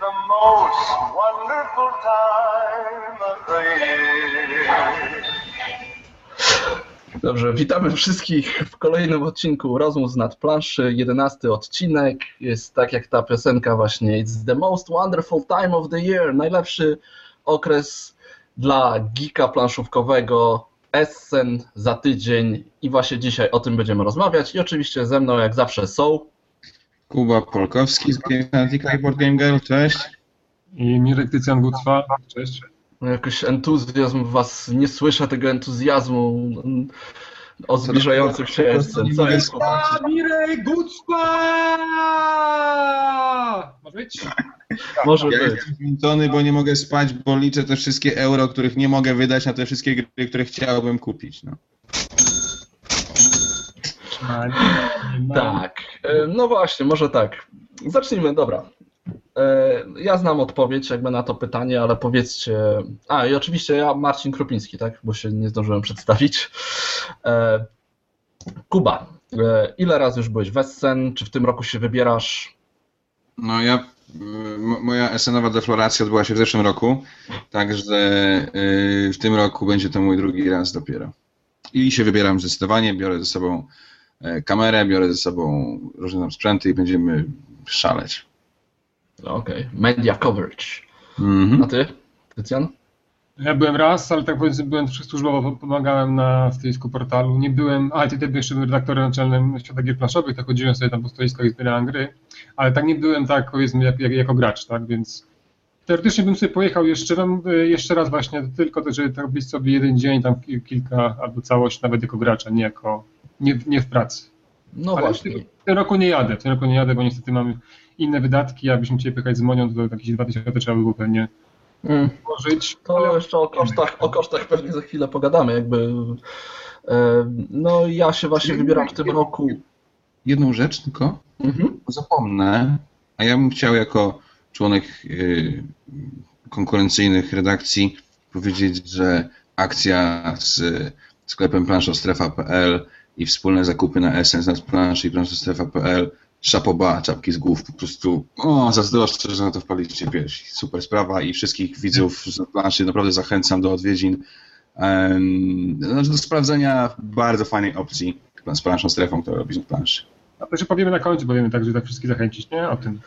the most wonderful time of. Dobrze, witamy wszystkich w kolejnym odcinku Rozmów z nadplanszy. Jedenasty odcinek jest tak jak ta piosenka właśnie It's the most wonderful time of the year. Najlepszy okres dla geeka planszówkowego. Essen za tydzień i właśnie dzisiaj o tym będziemy rozmawiać. I oczywiście ze mną jak zawsze są Kuba Polkowski z Games Analytica i Board Game Girl, cześć. I Mirek Tycjan Gucwa, cześć. No, Jakoś entuzjazm w was, nie słyszę tego entuzjazmu o zbliżających się Essen. Co jest? Mirek Gucwa! Może być? Może Ja być. jestem zmęczony, bo nie mogę spać, bo liczę te wszystkie euro, których nie mogę wydać na te wszystkie gry, które chciałbym kupić. No. Tak. E, No właśnie, może tak. Zacznijmy, dobra. E, Ja znam odpowiedź jakby na to pytanie, ale powiedzcie. A i oczywiście ja Marcin Krupiński, tak? Bo się nie zdążyłem przedstawić. E, Kuba, ile razy już byłeś w Essen? Czy w tym roku się wybierasz? No ja, moja esenowa defloracja odbyła się w zeszłym roku, także w tym roku będzie to mój drugi raz dopiero. I się wybieram zdecydowanie, biorę ze sobą kamerę, biorę ze sobą różne tam sprzęty i będziemy szaleć. No, Okej, media coverage. A Mhm. ty, Tycjan? Ja byłem raz, ale tak powiedzmy byłem służbowo, pomagałem na stoisku portalu. Nie byłem, a wtedy jeszcze byłem redaktorem naczelnym Świata Gier Planszowych, tak chodziłem sobie tam po stoiskach i zbierałem gry, ale tak nie byłem tak powiedzmy jak, jak, jako gracz, tak, więc teoretycznie bym sobie pojechał jeszcze, tam, y, jeszcze raz właśnie, tylko to, żeby tak być sobie jeden dzień, tam ki- kilka, albo całość nawet jako gracza, nie jako, nie, nie w pracy. No Ale właśnie. W tym roku nie jadę, w tym roku nie jadę, bo niestety mam inne wydatki, jakbyśmy chcieli pojechać z Monią, to jakieś 2000 trzeba by było pewnie Mm. włożyć. To jeszcze o kosztach, o kosztach pewnie za chwilę pogadamy. Jakby. e, No ja się właśnie wybieram w tym roku. Jedną rzecz tylko, Mhm. zapomnę, a ja bym chciał jako członek y, konkurencyjnych redakcji powiedzieć, że akcja z sklepem planszostrefa.pl i wspólne zakupy na Essence nad planszy i planszostrefa.pl szapoba, czapki z głów, po prostu o, zazdroszczę, że na to wpaliście pierwsi. Super sprawa i wszystkich widzów z planszy naprawdę zachęcam do odwiedzin, znaczy do sprawdzenia bardzo fajnej opcji z planszą strefą, która robi z planszy. A to jeszcze powiemy na końcu, powiemy tak, żeby tak wszystkich zachęcić, nie? O tym.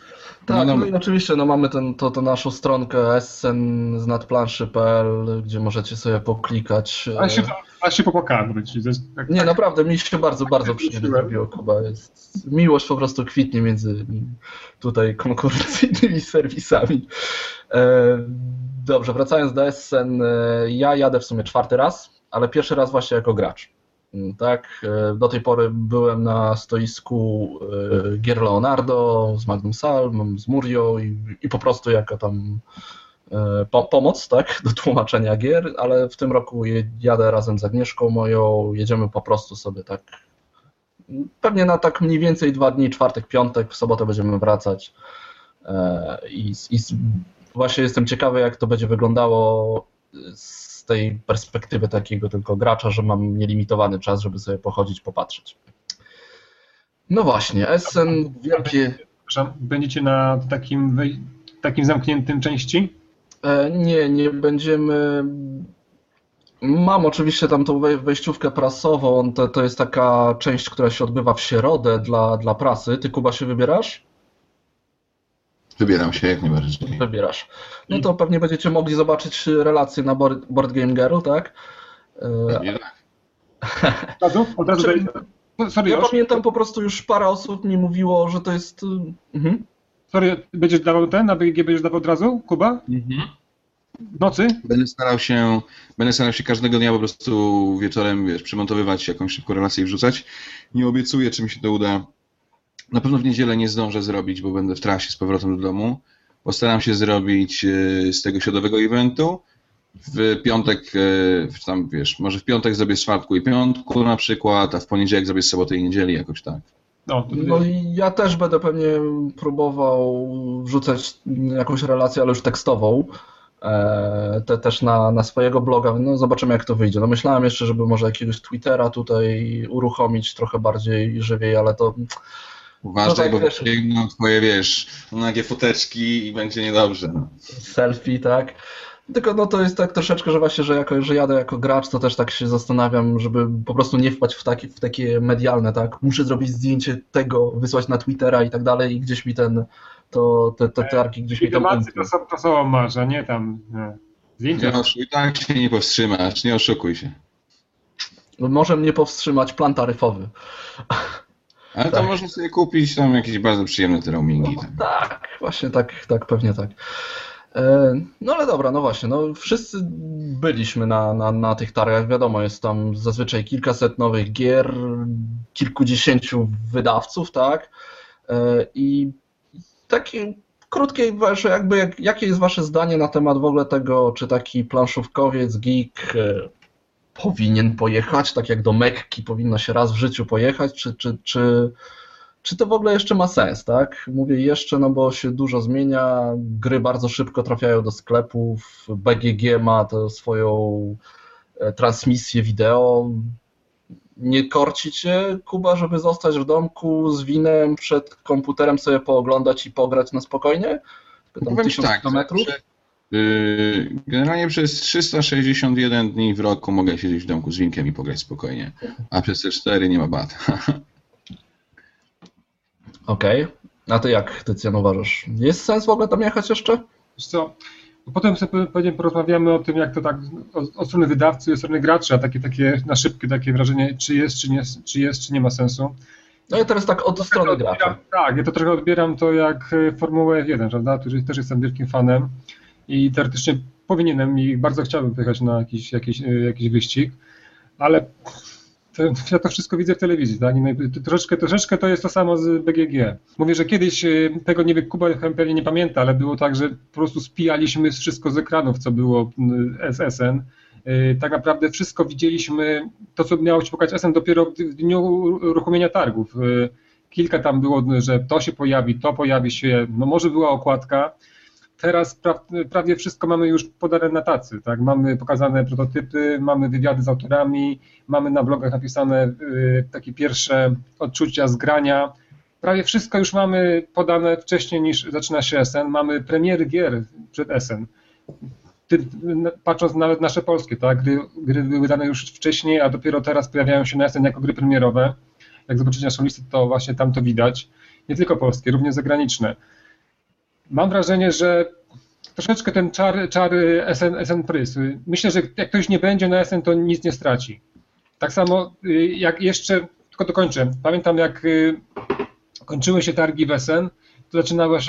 Tak, No no, dobra. i oczywiście no, mamy ten, to, to naszą stronkę essen z nadplanszy.pl, gdzie możecie sobie poklikać. e, A się, a się popłakałem, tak, Nie, naprawdę, mi się bardzo, bardzo przyjemnie zrobiło, Kuba. Jest, miłość po prostu kwitnie między tutaj konkurencyjnymi serwisami. E, dobrze, wracając do Essen, e, ja jadę w sumie czwarty raz, ale pierwszy raz właśnie jako gracz. Tak, e, do tej pory byłem na stoisku e, gier Leonardo z Magnum Salm, z Murią i, i po prostu jako tam e, po, pomoc, tak, do tłumaczenia gier, ale w tym roku jadę razem z Agnieszką moją, jedziemy po prostu sobie tak, pewnie na tak mniej więcej dwa dni, czwartek, piątek, w sobotę będziemy wracać i, i właśnie jestem ciekawy, jak to będzie wyglądało z tej perspektywy takiego tylko gracza, że mam nielimitowany czas, żeby sobie pochodzić, popatrzeć. No właśnie, Essen, wielkie... będziecie na takim, takim zamkniętym części? E, Nie, nie będziemy. Mam oczywiście tam tą wej- wejściówkę prasową. To, to jest taka część, która się odbywa w środę dla, dla prasy. Ty, Kuba, się wybierasz? Wybieram się jak najbardziej. Wybierasz. No to pewnie będziecie mogli zobaczyć relacje na Board, Board Game Girl, tak? E, Nie, tak. Od razu? Od razu daj- no, Sorry, Ja pamiętam po prostu już parę osób mi mówiło, że to jest. y, Mhm. sorry, będziesz dawał ten, na BGG będziesz dawał od razu, Kuba? W nocy? Będę starał się, będę starał się każdego dnia po prostu wieczorem, wiesz, przymontowywać jakąś szybką relację i wrzucać. Nie obiecuję, czy mi się to uda. Na pewno w niedzielę nie zdążę zrobić, bo będę w trasie z powrotem do domu. Postaram się zrobić e, z tego środowego eventu. W piątek, e, w tam wiesz, może w piątek zrobię z czwartku i piątku na przykład, a w poniedziałek zrobię z soboty i niedzieli jakoś tak. No, No i ja też będę pewnie próbował wrzucać jakąś relację, ale już tekstową. e, Te, też na, na swojego bloga. No zobaczymy, jak to wyjdzie. No myślałem jeszcze, żeby może jakiegoś Twittera tutaj uruchomić trochę bardziej żywiej, ale to Uważaj, No tak, bo wiesz. biegną twoje, wiesz, nagie foteczki i będzie niedobrze. No. selfie, tak. Tylko no to jest tak troszeczkę, że właśnie, że jako, że jadę jako gracz, to też tak się zastanawiam, żeby po prostu nie wpaść w, takie w takie medialne, tak. Muszę zrobić zdjęcie tego, wysłać na Twittera i tak dalej i gdzieś mi ten, to, te, te targi gdzieś mi tam to są, to są masz, a nie tam nie. zdjęcia. Nie tak się nie powstrzymasz, nie oszukuj się. Może mnie powstrzymać plan taryfowy. Ale to Tak. można sobie kupić tam jakieś bardzo przyjemne te roamingi. Tak. Tak, właśnie tak, tak, pewnie tak. E, No ale dobra, no właśnie, no wszyscy byliśmy na, na, na tych targach, wiadomo, jest tam zazwyczaj kilkaset nowych gier, kilkudziesięciu wydawców, tak? E, I takie krótkie, że jakby, jak, jakie jest wasze zdanie na temat w ogóle tego, czy taki planszówkowiec, geek e, powinien pojechać, tak jak do Mekki powinno się raz w życiu pojechać, czy, czy, czy, czy to w ogóle jeszcze ma sens, tak? Mówię jeszcze, no bo się dużo zmienia, gry bardzo szybko trafiają do sklepów, BGG ma tę swoją e, transmisję wideo. Nie korci cię, Kuba, żeby zostać w domku z winem przed komputerem sobie pooglądać i pograć na spokojnie? Pytam, Powiem ci tak, kilometrów? że, generalnie przez 361 dni w roku mogę siedzieć w domku z winkiem i pograć spokojnie, a przez te 4 nie ma bata. Okej. A ty jak, Tycjan, uważasz? Jest sens w ogóle tam jechać jeszcze? Wiesz co, potem sobie pewnie porozmawiamy o tym, jak to tak od, od strony wydawcy i od strony graczy, a takie, takie na szybkie takie wrażenie, czy jest, czy nie, czy jest, czy nie ma sensu. No i teraz tak od strony Odbieram- gracza. Tak, ja to trochę odbieram to jak e, Formułę F1, prawda, który też jestem wielkim fanem i teoretycznie powinienem i bardzo chciałbym pojechać na jakiś, jakiś, e, jakiś wyścig, ale to, ja to wszystko widzę w telewizji, tak? Troszeczkę, troszeczkę to jest to samo z BGG. Mówię, że kiedyś e, tego nie wie, Kuba pewnie nie pamięta, ale było tak, że po prostu spijaliśmy wszystko z ekranów, co było SSN. E, Tak naprawdę wszystko widzieliśmy, to co miało się pokazać SN dopiero w dniu uruchomienia targów. Kilka tam było, że to się pojawi, to pojawi się, no może była okładka. Teraz pra, prawie wszystko mamy już podane na tacy, tak? Mamy pokazane prototypy, mamy wywiady z autorami, mamy na blogach napisane y, takie pierwsze odczucia z grania. Prawie wszystko już mamy podane wcześniej niż zaczyna się SN. Mamy premiery gier przed SN. Patrząc nawet nasze polskie, tak? Gry, gry były dane już wcześniej, a dopiero teraz pojawiają się na SN jako gry premierowe. Jak zobaczycie naszą listę, to właśnie tam to widać. Nie tylko polskie, również zagraniczne. Mam wrażenie, że troszeczkę ten czar, czar SN, SN Prys. Myślę, że jak ktoś nie będzie na SN, to nic nie straci. Tak samo y, jak jeszcze, tylko dokończę. Pamiętam jak y, kończyły się targi w SN, to zaczynało, y,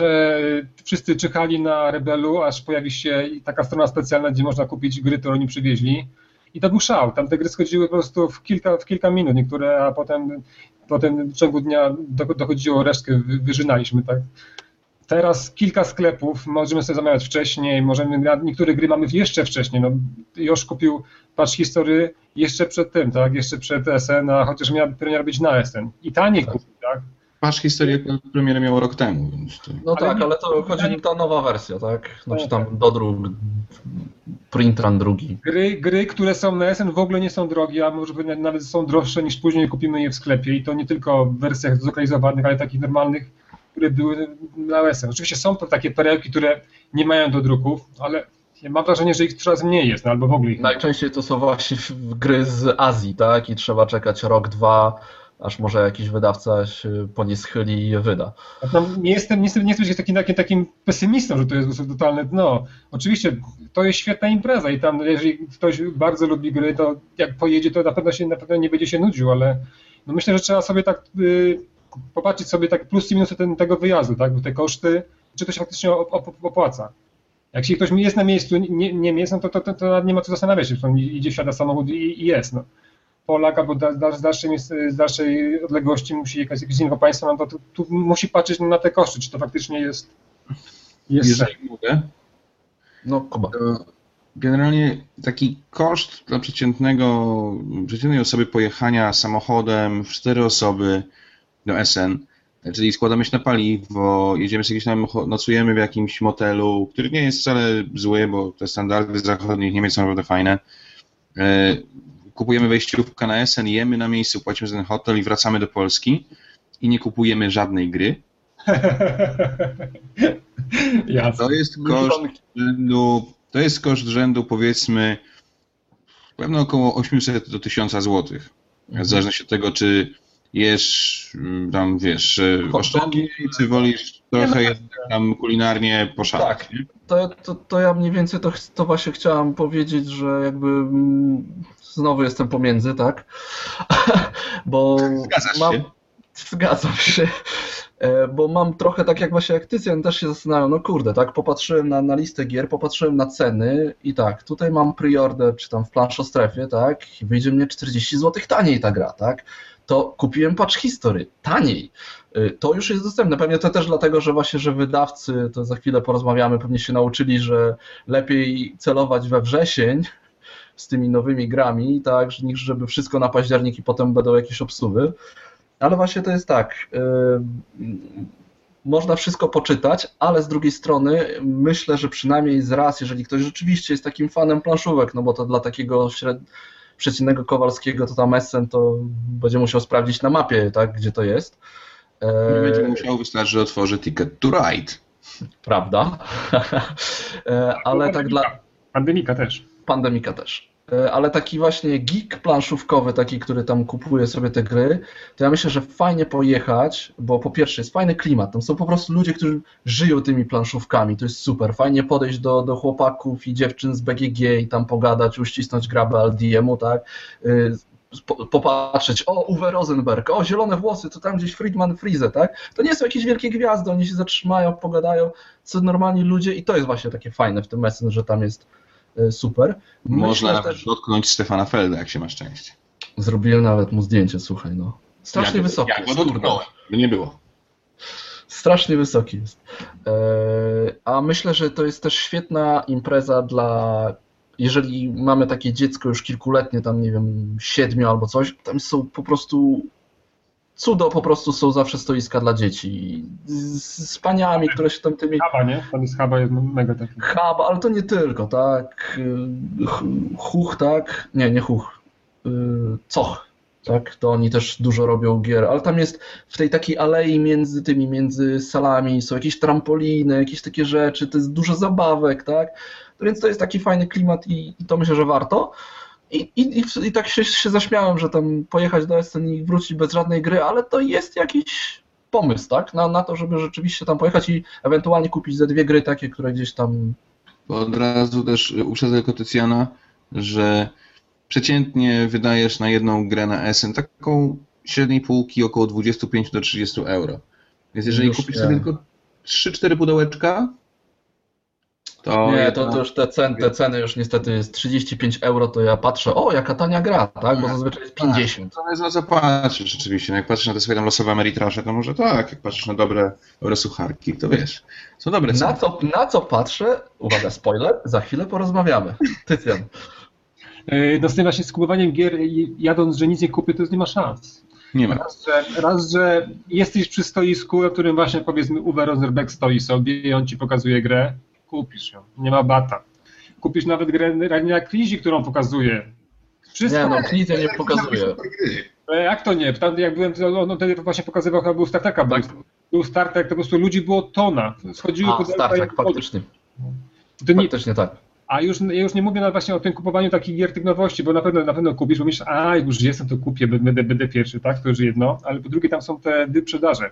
wszyscy czyhali na Rebelu, aż pojawi się taka strona specjalna, gdzie można kupić gry, które oni przywieźli. I to był szał. Tam te gry schodziły po prostu w kilka, w kilka minut, niektóre, a potem, potem w ciągu dnia do- dochodziło resztkę, wy- wyżynaliśmy, tak. Teraz kilka sklepów, możemy sobie zamawiać wcześniej, możemy, na niektóre gry mamy jeszcze wcześniej. No, Josz kupił Patch History jeszcze przed tym, tak, jeszcze przed SN, a chociaż miała premiera być na SN. I taniej Tak. kupił, tak. Patrz, historię premierę miało rok temu, więc to... No Ale tak, nie- ale to chodzi ta nowa wersja, tak? Znaczy tam do dróg, print run drugi. Gry, gry, które są na SN w ogóle nie są drogie, a może nawet są droższe niż później kupimy je w sklepie i to nie tylko w wersjach zlokalizowanych, ale takich normalnych, które były na SN. Oczywiście są to takie perełki, które nie mają do druków, ale ja mam wrażenie, że ich coraz mniej jest, no, albo w ogóle ich. Najczęściej to są właśnie gry z Azji, tak? I trzeba czekać rok, dwa, aż może jakiś wydawca się po nie schyli i je wyda. Tam nie jestem, nie jestem, nie jestem takim, takim, takim pesymistą, że to jest totalne dno. Oczywiście to jest świetna impreza i tam jeżeli ktoś bardzo lubi gry, to jak pojedzie, to na pewno się na pewno nie będzie się nudził, ale no myślę, że trzeba sobie tak y, popatrzeć sobie tak plusy i minusy ten, tego wyjazdu, tak? Bo te koszty, czy to się faktycznie op, op, opłaca. Jak się ktoś jest na miejscu, nie, nie jest, no to, to, to, to nawet nie ma co zastanawiać się, on idzie, wsiada w samochód i, i jest. No. Polak albo da, da, z, dalszej, z dalszej odległości musi jechać z innego państwa, no to tu, tu musi patrzeć na te koszty, czy to faktycznie jest, jest. Jeżeli mogę, No, generalnie taki koszt dla przeciętnego, przeciętnej osoby pojechania samochodem w cztery osoby do SN, czyli składamy się na paliwo, jedziemy sobie gdzieś tam, nocujemy w jakimś motelu, który nie jest wcale zły, bo te standardy zachodnich Niemiec są naprawdę fajne. E, Kupujemy wejściówkę na SN, jemy na miejscu, płacimy za ten hotel i wracamy do Polski. i nie kupujemy żadnej gry. Jasne. To jest koszt rzędu, to jest koszt rzędu powiedzmy pewno około 800 do 1000 zł. W zależności od tego, czy jesz mm, tam, wiesz, Hot oszczędnie, czy wolisz trochę jednak tam kulinarnie poszaleć. Tak. To, to, to ja mniej więcej to, to właśnie chciałam powiedzieć, że jakby mm, znowu jestem pomiędzy, tak? Bo Zgadzasz mam, się? Zgadzam się. E, Bo mam trochę tak jak właśnie jak Tycjan też się zastanawiam, no kurde, tak, popatrzyłem na, na listę gier, popatrzyłem na ceny i tak, tutaj mam preorder, czy tam w planszostrefie, tak, i wyjdzie mnie 40 zł taniej ta gra, tak, to kupiłem patch history, taniej. Y, To już jest dostępne. Pewnie to też dlatego, że właśnie, że wydawcy, to za chwilę porozmawiamy, pewnie się nauczyli, że lepiej celować we wrzesień z tymi nowymi grami, tak, niż żeby wszystko na październik i potem będą jakieś obsuwy. Ale właśnie to jest tak. y, Można wszystko poczytać, ale z drugiej strony myślę, że przynajmniej z raz, jeżeli ktoś rzeczywiście jest takim fanem planszówek, no bo to dla takiego śred... przeciętnego Kowalskiego to tam Essen to będzie musiał sprawdzić na mapie, tak, gdzie to jest. E, będzie musiał, wystarczy, że otworzy Ticket to Ride. Prawda. E, ale tak dla. Pandemika też. Pandemika też. E, Ale taki właśnie geek planszówkowy, taki, który tam kupuje sobie te gry, to ja myślę, że fajnie pojechać, bo po pierwsze jest fajny klimat, tam są po prostu ludzie, którzy żyją tymi planszówkami, to jest super, fajnie podejść do, do chłopaków i dziewczyn z BGG i tam pogadać, uścisnąć grabę LDM-u, tak, po- popatrzeć, o Uwe Rosenberg, o zielone włosy, to tam gdzieś Friedman Frize, tak, to nie są jakieś wielkie gwiazdy, oni się zatrzymają, pogadają, co normalni ludzie i to jest właśnie takie fajne w tym Messen, że tam jest super. Można Myślę nawet też- dotknąć Stefana Felda, jak się ma szczęście. Zrobiłem nawet mu zdjęcie, słuchaj, no. Strasznie Jak- wysoki jest, go dotknąłem, by nie było. Strasznie wysoki jest. Eee, a myślę, że to jest też świetna impreza dla. Jeżeli mamy takie dziecko już kilkuletnie, tam nie wiem, siedmiu albo coś, tam są po prostu. Cudo po prostu są zawsze stoiska dla dzieci. Z, z paniami, które się tam tymi. Haba, nie? Tam jest haba, jest mega taki. Hub, ale to nie tylko, tak? Ch- Huch, tak? Nie, nie Huch. Y, Coch, tak? To oni też dużo robią gier, ale tam jest w tej takiej alei między tymi, między salami, są jakieś trampoliny, jakieś takie rzeczy, to jest dużo zabawek, tak? Więc to jest taki fajny klimat i, i to myślę, że warto. I, i, i, tak się, się zaśmiałem, że tam pojechać do Essen i wrócić bez żadnej gry, ale to jest jakiś pomysł, tak? Na, na to, żeby rzeczywiście tam pojechać i ewentualnie kupić ze dwie gry takie, które gdzieś tam Bo od razu też uprzedzę tylko Tycjana, że przeciętnie wydajesz na jedną grę na SN taką średniej półki około 25 do 30 euro. Więc jeżeli Już kupisz nie. sobie tylko 3-4 pudełeczka, to... Nie, jedna- to, to już te ceny, te ceny już niestety jest 35 euro, to ja patrzę, o jaka tania gra, tak? Bo zazwyczaj jest 50. To jest na co patrzysz rzeczywiście. No jak patrzysz na te swoje tam losowe Ameritrasze, to może tak. Jak patrzysz na dobre, dobre sucharki, to wiesz. Są dobre Na ceny. co, na co patrzę? Uwaga, spoiler, za chwilę porozmawiamy. Tycjan. Yy, No z tym właśnie skupowaniem gier, i jadąc, że nic nie kupię, to już nie ma szans. Nie ma. Raz że, raz, że jesteś przy stoisku, na którym właśnie powiedzmy Uwe Rosenberg stoi sobie i on ci pokazuje grę, kupisz ją, nie ma bata. Kupisz nawet grę Rania Krizi, którą pokazuje. Wszystko, Nie no, Knizia nie pokazuje. Ale jak to nie? Tam jak byłem, on on wtedy właśnie pokazywał, chyba był Star Treka, Tak. był, Star Trek, to po prostu ludzi było tona. Schodziły A, Star Trek, faktycznie. To nie, Faktycznie tak. a już, ja już nie mówię nawet właśnie o tym kupowaniu takich gier tych nowości, bo na pewno, na pewno kupisz, bo myślisz, a już jestem, to kupię, będę, będę pierwszy, tak? To już jedno, ale po drugie tam są te wyprzedaże.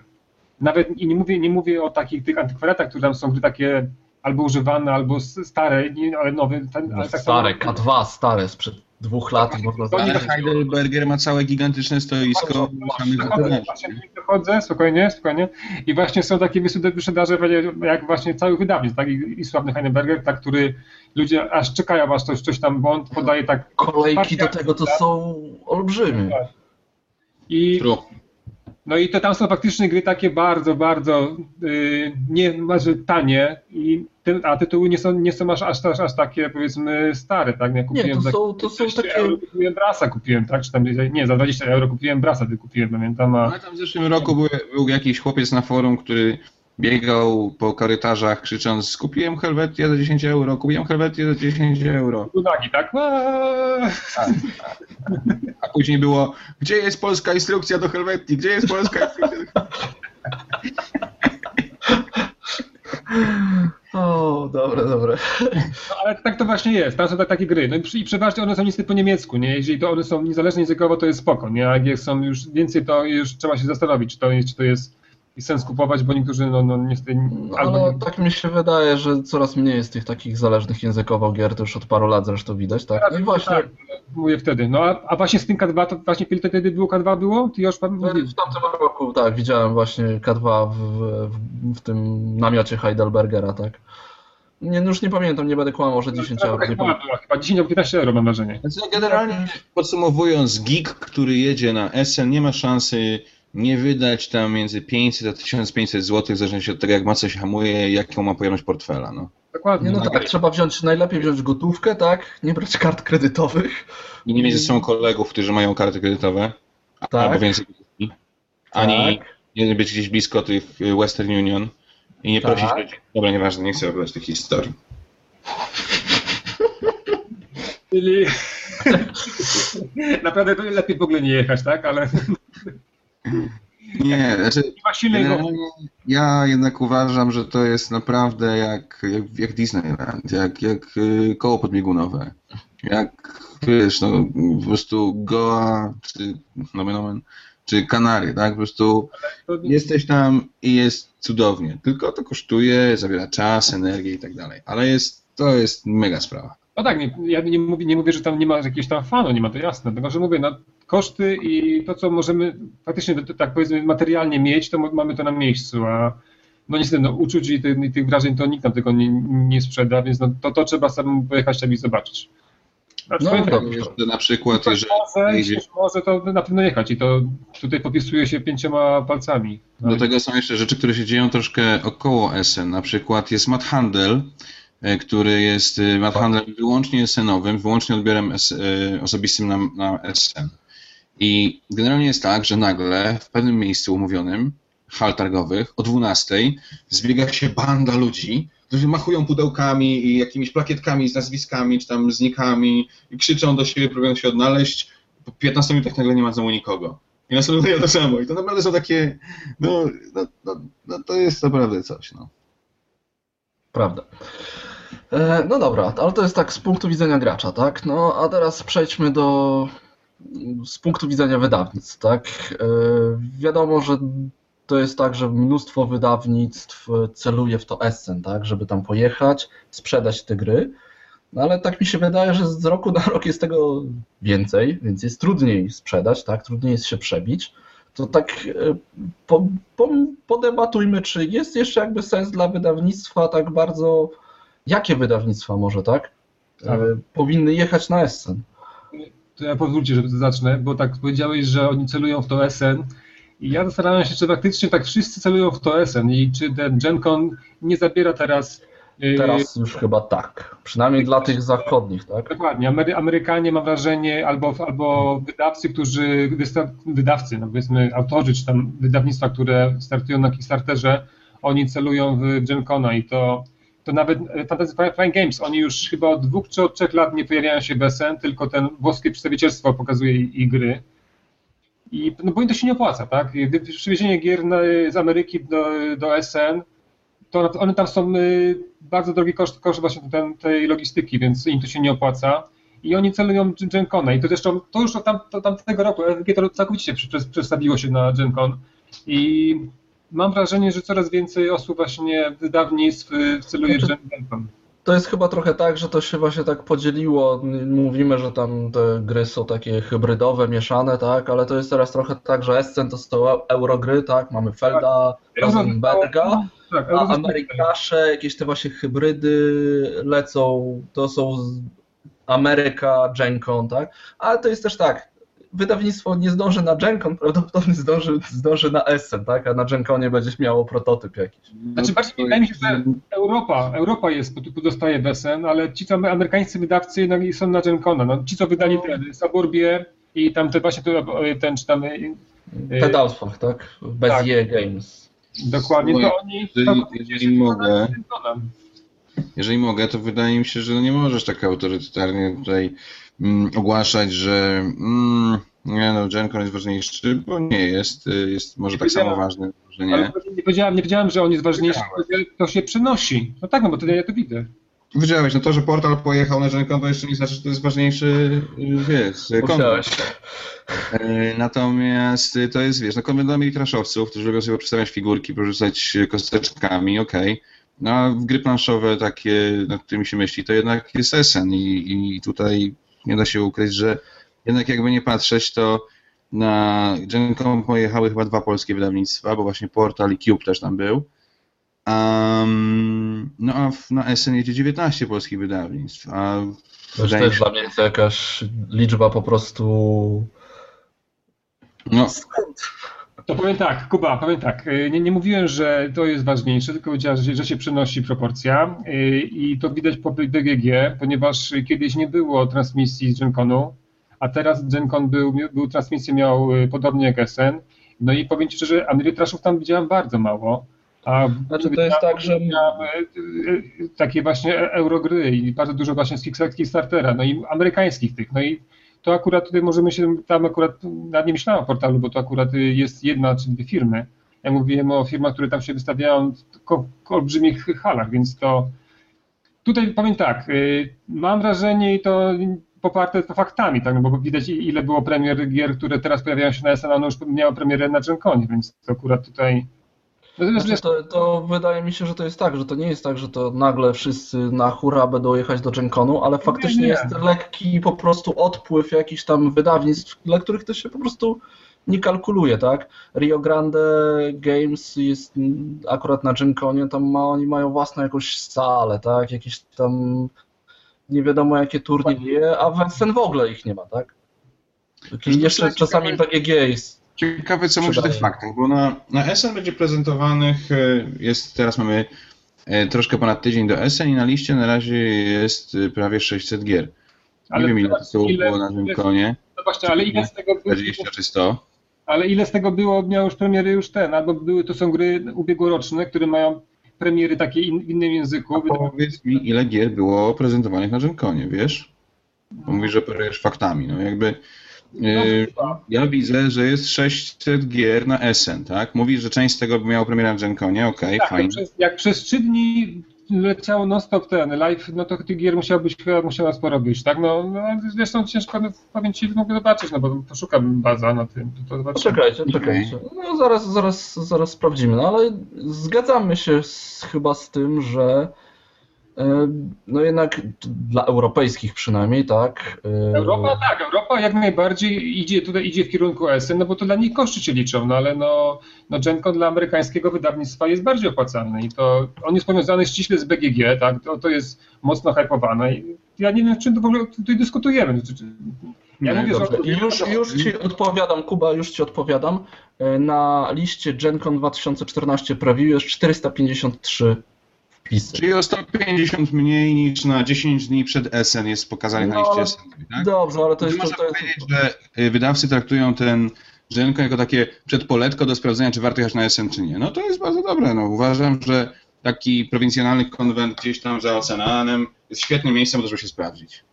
Nawet i nie mówię, nie mówię o takich tych antykwariatach, które tam są gry takie albo używane, albo stare, nie, ale nowe. Ten, ale tak Stare, samo- K2 stare sprzed dwóch lat można Ale znaleźć. Heidelberger ma całe gigantyczne stoisko samych Dochodzę, właśnie dochodzę, spokojnie, spokojnie. I właśnie są takie wyprzedaże, jak właśnie całych wydawnictw, tak? I, i sławny Heidelberger, tak, który ludzie aż czekają, aż coś, coś tam, bo on podaje tak. Kolejki do tego to są olbrzymie. I, True. No i to tam są faktycznie gry takie bardzo, bardzo yy, nie, znaczy tanie, i ty, a tytuły nie są, nie są aż, aż, aż, aż takie powiedzmy stare, tak? Ja kupiłem to za są- to są 15 takie- Euro kupiłem Brasa, kupiłem, tak? Czy tam, nie, za 20 euro kupiłem Brasa, ty kupiłem, pamiętam, a... Ale tam w zeszłym roku był, był jakiś chłopiec na forum, który biegał po korytarzach krzycząc kupiłem Helvetię za 10 euro, kupiłem Helvetię za 10 euro. Lunagi, tak? Eee. A później było, gdzie jest polska instrukcja do Helvetii, gdzie jest polska instrukcja do O, dobre, dobre. No, ale tak to właśnie jest, tam są tak, takie gry. No i, i przeważnie one są niestety po niemiecku, nie? Jeżeli to one są niezależne językowo, to jest spoko, nie? A jak są już więcej, to już trzeba się zastanowić, czy to jest, czy to jest jest sens kupować, bo niektórzy, no, no niestety, No, albo nie, tak mi się wydaje, że coraz mniej jest tych takich zależnych językowo gier, to już od paru lat zresztą widać, tak? No i właśnie tak, mówię wtedy. No a, a właśnie z tym K2, to właśnie kiedy wtedy było K2 było? Ty już pan mówił. w tamtym roku, tak, widziałem właśnie K2 w, w, w tym namiocie Heidelbergera, tak? Nie, no już nie pamiętam, nie będę kłamał, że 10 euro, nie pamiętam. chyba 10 albo 15 euro mam wrażenie. Znaczy, generalnie podsumowując, geek, który jedzie na SN nie ma szansy nie wydać tam między 500 a 1500 zł, w zależności od tego, jak mocno się hamuje, jaką ma pojemność portfela. No. Dokładnie. Nie, no tak, trzeba wziąć, najlepiej wziąć gotówkę, tak? Nie brać kart kredytowych. I nie mieć ze sobą kolegów, którzy mają karty kredytowe, Tak. albo więcej gotówki, ani Tak. nie być gdzieś blisko tych Western Union i nie Tak. prosić ludzi. Dobra, nieważne, nie chcę opowiadać tych historii. Czyli naprawdę to lepiej w ogóle nie jechać, tak? Ale Nie, znaczy ma silnego. Generalnie ja jednak uważam, że to jest naprawdę jak, jak, jak Disneyland, jak, jak y, koło podbiegunowe. Jak wiesz, no po prostu Goa, czy nomen omen, czy Kanary, tak? Po prostu jesteś tam i jest cudownie. Tylko to kosztuje, zabiera czas, energię i tak dalej. Ale jest, to jest mega sprawa. no tak, nie, ja nie mówię, nie mówię, że tam nie ma jakiegoś tam fanu, nie ma to jasne, tylko że mówię, no, koszty i to, co możemy faktycznie tak powiedzmy materialnie mieć, to mamy to na miejscu, a no niestety no, uczuć i tych, i tych wrażeń to nikt nam tego nie, nie sprzeda, więc no, to, to trzeba samemu pojechać tam i zobaczyć. Znaczy, No tak. Jeszcze na przykład, jeżeli może, może, to na pewno jechać i to tutaj popisuje się pięcioma palcami. Do tego są jeszcze rzeczy, które się dzieją troszkę około SN. Na przykład jest Mat Handel, e, który jest e, Mat Handel wyłącznie SN-owym, wyłącznie odbiorem S, e, osobistym na, na SN. I generalnie jest tak, że nagle w pewnym miejscu umówionym, hal targowych, o 12 zbiega się banda ludzi, którzy machują pudełkami i jakimiś plakietkami z nazwiskami, czy tam z nikami i krzyczą do siebie, próbują się odnaleźć. Po 15 minutach nagle nie ma znowu nikogo. I następuje to samo. I to naprawdę są takie, no, no, no, no to jest naprawdę coś, no. Prawda. E, No dobra, ale to jest tak z punktu widzenia gracza, tak? No a teraz przejdźmy do z punktu widzenia wydawnictw, tak? E, Wiadomo, że to jest tak, że mnóstwo wydawnictw celuje w to Essen, tak? Żeby tam pojechać, sprzedać te gry. No ale tak mi się wydaje, że z roku na rok jest tego więcej, więc jest trudniej sprzedać, tak? Trudniej jest się przebić. To tak e, po, po, podebatujmy, czy jest jeszcze jakby sens dla wydawnictwa tak bardzo. Jakie wydawnictwa może, tak? Tak. E, powinny jechać na Essen. To ja pozwólcie, że zacznę, bo tak powiedziałeś, że oni celują w to SN i ja zastanawiam się, czy faktycznie tak wszyscy celują w to SN i czy ten GenCon nie zabiera teraz... yy, Teraz już chyba tak. Przynajmniej dla tych zachodnich, tak? Dokładnie. Amery Amerykanie, mam wrażenie, albo, albo wydawcy, którzy, wydawcy, no powiedzmy autorzy, czy tam wydawnictwa, które startują na Kickstarterze, oni celują w GenCona i to, to nawet e, Fantasy Flying Games, oni już chyba od dwóch czy od trzech lat nie pojawiają się bez SN, tylko ten włoskie przedstawicielstwo pokazuje i, i gry. I no bo im to się nie opłaca, tak? Przywiezienie gier na, z Ameryki do, do SN, to one tam są y, bardzo drogi koszt, koszt właśnie ten, tej logistyki, więc im to się nie opłaca. I oni celują w Gen Cona. I to zresztą, to już od tam, tamtego roku LWG to całkowicie przestawiło się na Gen Con. I mam wrażenie, że coraz więcej osób właśnie y, celuje w Znaczy- Gen Con. To jest chyba trochę tak, że to się właśnie tak podzieliło. Mówimy, że tam te gry są takie hybrydowe, mieszane, tak, ale to jest teraz trochę tak, że Essen to są eurogry, tak, mamy Felda, Rosenberga, Tak, a Amerykasze, jakieś te właśnie hybrydy lecą, to są Ameryka, GenCon, tak, ale to jest też tak, wydawnictwo nie zdąży na GenCon, prawdopodobnie zdąży, zdąży na Essen, tak, a na GenConie będziesz miało prototyp jakiś. Znaczy, bardziej wydaje mi się, że Europa, Europa jest, dostaje BSN, ale ci, co amerykańscy wydawcy no, są na Gen Cona. No, ci, co wydali ten Suburbie i tam te właśnie to, ten, czy tam y, Pedalsfach, tak, bez Tak. Games. Dokładnie, Słuchaj, to oni... jeżeli- to- jeżeli mogę. Jeżeli mogę, to wydaje mi się, że no nie możesz tak autorytarnie tutaj mm, ogłaszać, że mm, nie no, GenCon jest ważniejszy, bo nie jest. y, Jest może tak samo ważny, że Ale nie. nie powiedziałem, nie powiedziałem, że on jest ważniejszy, to się przenosi. No tak, no bo to ja to widzę. Wiedziałeś, no to, że portal pojechał na GenCon, to jeszcze nie znaczy, że to jest ważniejszy, y, wiesz, konwent. Musiałeś. Natomiast y, to jest, wiesz, no konwent dla którzy lubią sobie przedstawiać figurki, porzucać y, kosteczkami, okej. No a w gry planszowe takie, nad którymi się myśli, to jednak jest Essen i, i tutaj nie da się ukryć, że jednak jakby nie patrzeć, to na Gen Con pojechały chyba dwa polskie wydawnictwa, bo właśnie Portal i Cube też tam był. Um, no a w, na Essen jedzie 19 polskich wydawnictw, a To wydaje też dla mnie jest jakaś liczba po prostu... no, To powiem tak, Kuba, powiem tak. y, Nie, nie mówiłem, że to jest ważniejsze, tylko powiedziałem, że, że się przenosi proporcja y, i to widać po BGG, ponieważ kiedyś nie było transmisji z GenConu, a teraz GenCon był, był transmisję miał y, podobnie jak SN. No i powiem Ci szczerze, Amerytraszów tam widziałem bardzo mało. A Znaczy, to jest tak, że- takie właśnie eurogry i bardzo dużo właśnie z Kick- Kickstartera, no i amerykańskich tych. No i to akurat tutaj możemy się, tam akurat nawet nie myślałem o portalu, bo to akurat y, jest jedna czy dwie firmy. Ja mówiłem o firmach, które tam się wystawiają w olbrzymich halach, więc to tutaj powiem tak, y, mam wrażenie i to poparte to faktami, tak, no bo widać ile było premier gier, które teraz pojawiają się na SN, one już miały premierę na Genconie, więc to akurat tutaj no, Znaczy, to, to wydaje mi się, że to jest tak, że to nie jest tak, że to nagle wszyscy na hura będą jechać do GenConu, ale faktycznie nie. jest lekki po prostu odpływ jakichś tam wydawnictw, dla których to się po prostu nie kalkuluje, tak? Rio Grande Games jest akurat na GenConie, tam ma, oni mają własną jakąś salę, tak? Jakieś tam nie wiadomo jakie turnieje, a w Essen w ogóle ich nie ma, tak? Jeszcze jest czasami PGG jest Ciekawe, co mówisz o tych faktach, bo na, na SN będzie prezentowanych, e, jest, teraz mamy e, troszkę ponad tydzień do SN i na liście na razie jest e, prawie 600 gier. Nie Ale wiem ile ile- było na tym konie, no właśnie, ale ile z tego było, 20 czy 100. ale ile z tego było, miało już premiery już ten, albo były to są gry ubiegłoroczne, które mają premiery takie in, w innym języku. A powiedz mi, ile gier było prezentowanych na Genconie, wiesz? Bo mówisz, że operujesz faktami, no jakby... e, ja widzę, że jest 600 gier na SN, tak? Mówisz, że część z tego miała premierę na Genconie, okej, Tak, jak fajnie. przez, jak przez trzy dni leciało non-stop ten live, no to tych gier musiało być, chyba musiała sporo być, tak? No, no zresztą ciężko, no, powiem Ci, mogę zobaczyć, no bo poszukam baza na tym, to, to zobaczymy. Poczekajcie, czekajcie. No zaraz, zaraz, zaraz sprawdzimy. No ale zgadzamy się z, chyba z tym, że no jednak dla europejskich przynajmniej, tak? e, Europa, tak, Europa jak najbardziej idzie tutaj idzie w kierunku SN, no bo to dla nich koszty się liczą, no ale no, no GenCon dla amerykańskiego wydawnictwa jest bardziej opłacalny i to on jest powiązany ściśle z BGG, tak, to, to jest mocno hypowane i ja nie wiem, czym to w ogóle tutaj dyskutujemy. Czy- Ja Nie, mówię, Dobrze, że... już, już Ci odpowiadam, Kuba, już Ci odpowiadam. E, Na liście GenCon 2014 preview jest 453 Czyli o 150 mniej niż na 10 dni przed SN jest pokazane na No, liście ale- SN, tak? Dobrze, ale to To jest... można To jest powiedzieć, że y, wydawcy traktują ten Żenkon jako takie przedpoletko do sprawdzenia, czy warto jechać na SN, czy nie. No to jest bardzo dobre. No, uważam, że taki prowincjonalny konwent gdzieś tam za oceanem jest świetnym miejscem, żeby się sprawdzić.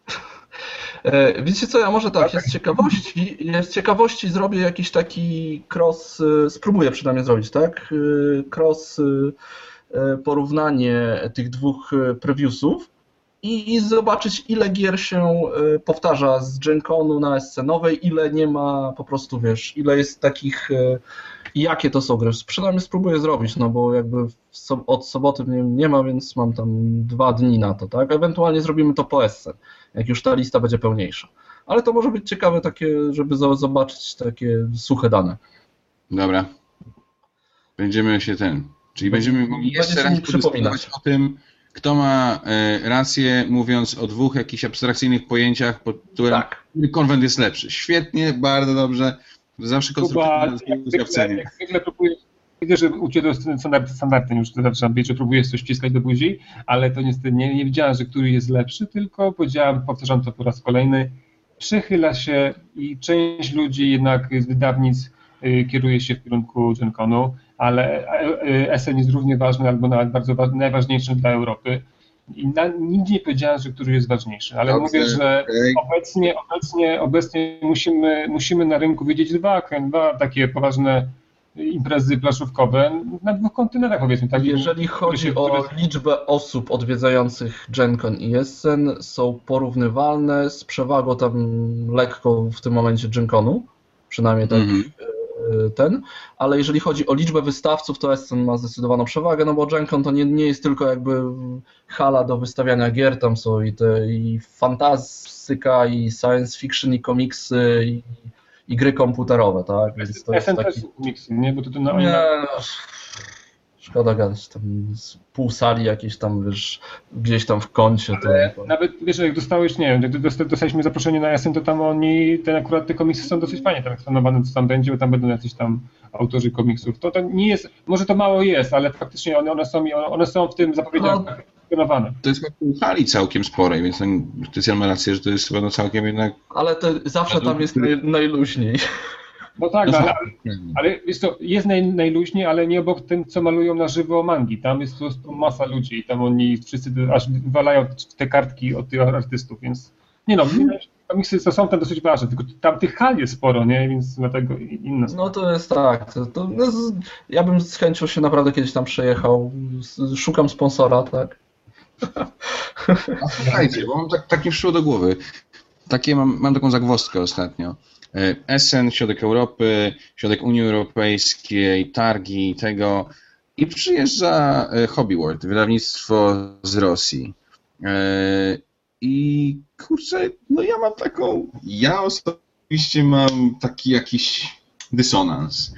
E, Wiecie co, ja może tak, jest ciekawości, jest ciekawości zrobię jakiś taki cross, e, spróbuję przynajmniej zrobić, tak? E, Cross porównanie tych dwóch e, previewsów i, i zobaczyć ile gier się e, powtarza z GenConu na SC-nowej, ile nie ma po prostu, wiesz, ile jest takich e, jakie to są gry. Przynajmniej spróbuję zrobić, no bo jakby so, od soboty nie, nie ma, więc mam tam dwa dni na to, tak? Ewentualnie zrobimy to po SC jak już ta lista będzie pełniejsza. Ale to może być ciekawe takie, żeby zo- zobaczyć takie suche dane. Dobra. Będziemy się ten. Czyli będziemy mogli jeszcze raz mi przypominać. podyskutować o tym, kto ma e, rację, mówiąc o dwóch jakichś abstrakcyjnych pojęciach, pod którym Tak. który konwent jest lepszy. Świetnie, bardzo dobrze. Zawsze próbuję, widzę, że u Ciebie to jest standard, standardem już to zaczynam być, że próbujesz coś wciskać do buzi, ale to niestety nie, nie wiedziałem, że który jest lepszy, tylko powiedziałem, powtarzam to po raz kolejny, przychyla się i część ludzi jednak z wydawnic y, kieruje się w kierunku GenConu. Ale e, e, SN jest równie ważny albo nawet bardzo wa- najważniejszy dla Europy. I na, nigdzie nie powiedziałem, że który jest ważniejszy, ale Dobrze, mówię, że obecnie, obecnie, obecnie musimy, musimy na rynku widzieć dwa, dwa takie poważne imprezy planszówkowe na dwóch kontynentach powiedzmy. Tak? Jeżeli chodzi o liczbę osób odwiedzających GenCon i Essen, są porównywalne z przewagą tam lekko w tym momencie GenConu, przynajmniej tak Mhm. e, ten, ale jeżeli chodzi o liczbę wystawców, to Essen ma zdecydowaną przewagę, no bo GenCon to nie, nie jest tylko jakby hala do wystawiania gier, tam są i, te, i fantastyka, i science fiction, i komiksy, i, i gry komputerowe, tak? Więc to jest SN taki... też miksy, nie? Bo to, to no, Nie, no, szkoda gadać, tam z pół sali jakieś tam, wiesz, gdzieś tam w kącie. To, Nawet, wiesz, jak dostałeś, nie wiem, jak dosta- dostaliśmy zaproszenie na SN, to tam oni, ten akurat te komiksy są dosyć fajnie tam eksponowane, co tam będzie, bo tam będą jacyś tam autorzy komiksów. To, to nie jest, może to mało jest, ale faktycznie one, one, są, one są w tym zapowiedziach No. eksponowane. To jest pół hali całkiem sporej, więc ten Tycjan ma rację, że to jest chyba no całkiem jednak... ale to zawsze tam jest naj, najluźniej. No tak, No, ale, ale jest, to, jest naj, najluźniej, ale nie obok tym, co malują na żywo mangi. Tam jest po prostu masa ludzi i tam oni wszyscy aż wywalają te kartki od tych artystów, więc nie no, komiksy to są tam dosyć ważne, tylko tam tych hal jest sporo, nie, więc dlatego inne No to jest tak. To, to, no, ja bym z chęcią się naprawdę kiedyś tam przejechał. Szukam sponsora, tak? Słuchajcie, bo mam tak, tak mi przyszło do głowy. Takie mam, mam taką zagwozdkę ostatnio. E, Essen, środek Europy, środek Unii Europejskiej, targi tego. I przyjeżdża e, Hobby World, wydawnictwo z Rosji. E, I kurczę, no ja mam taką. Ja osobiście mam taki jakiś dysonans.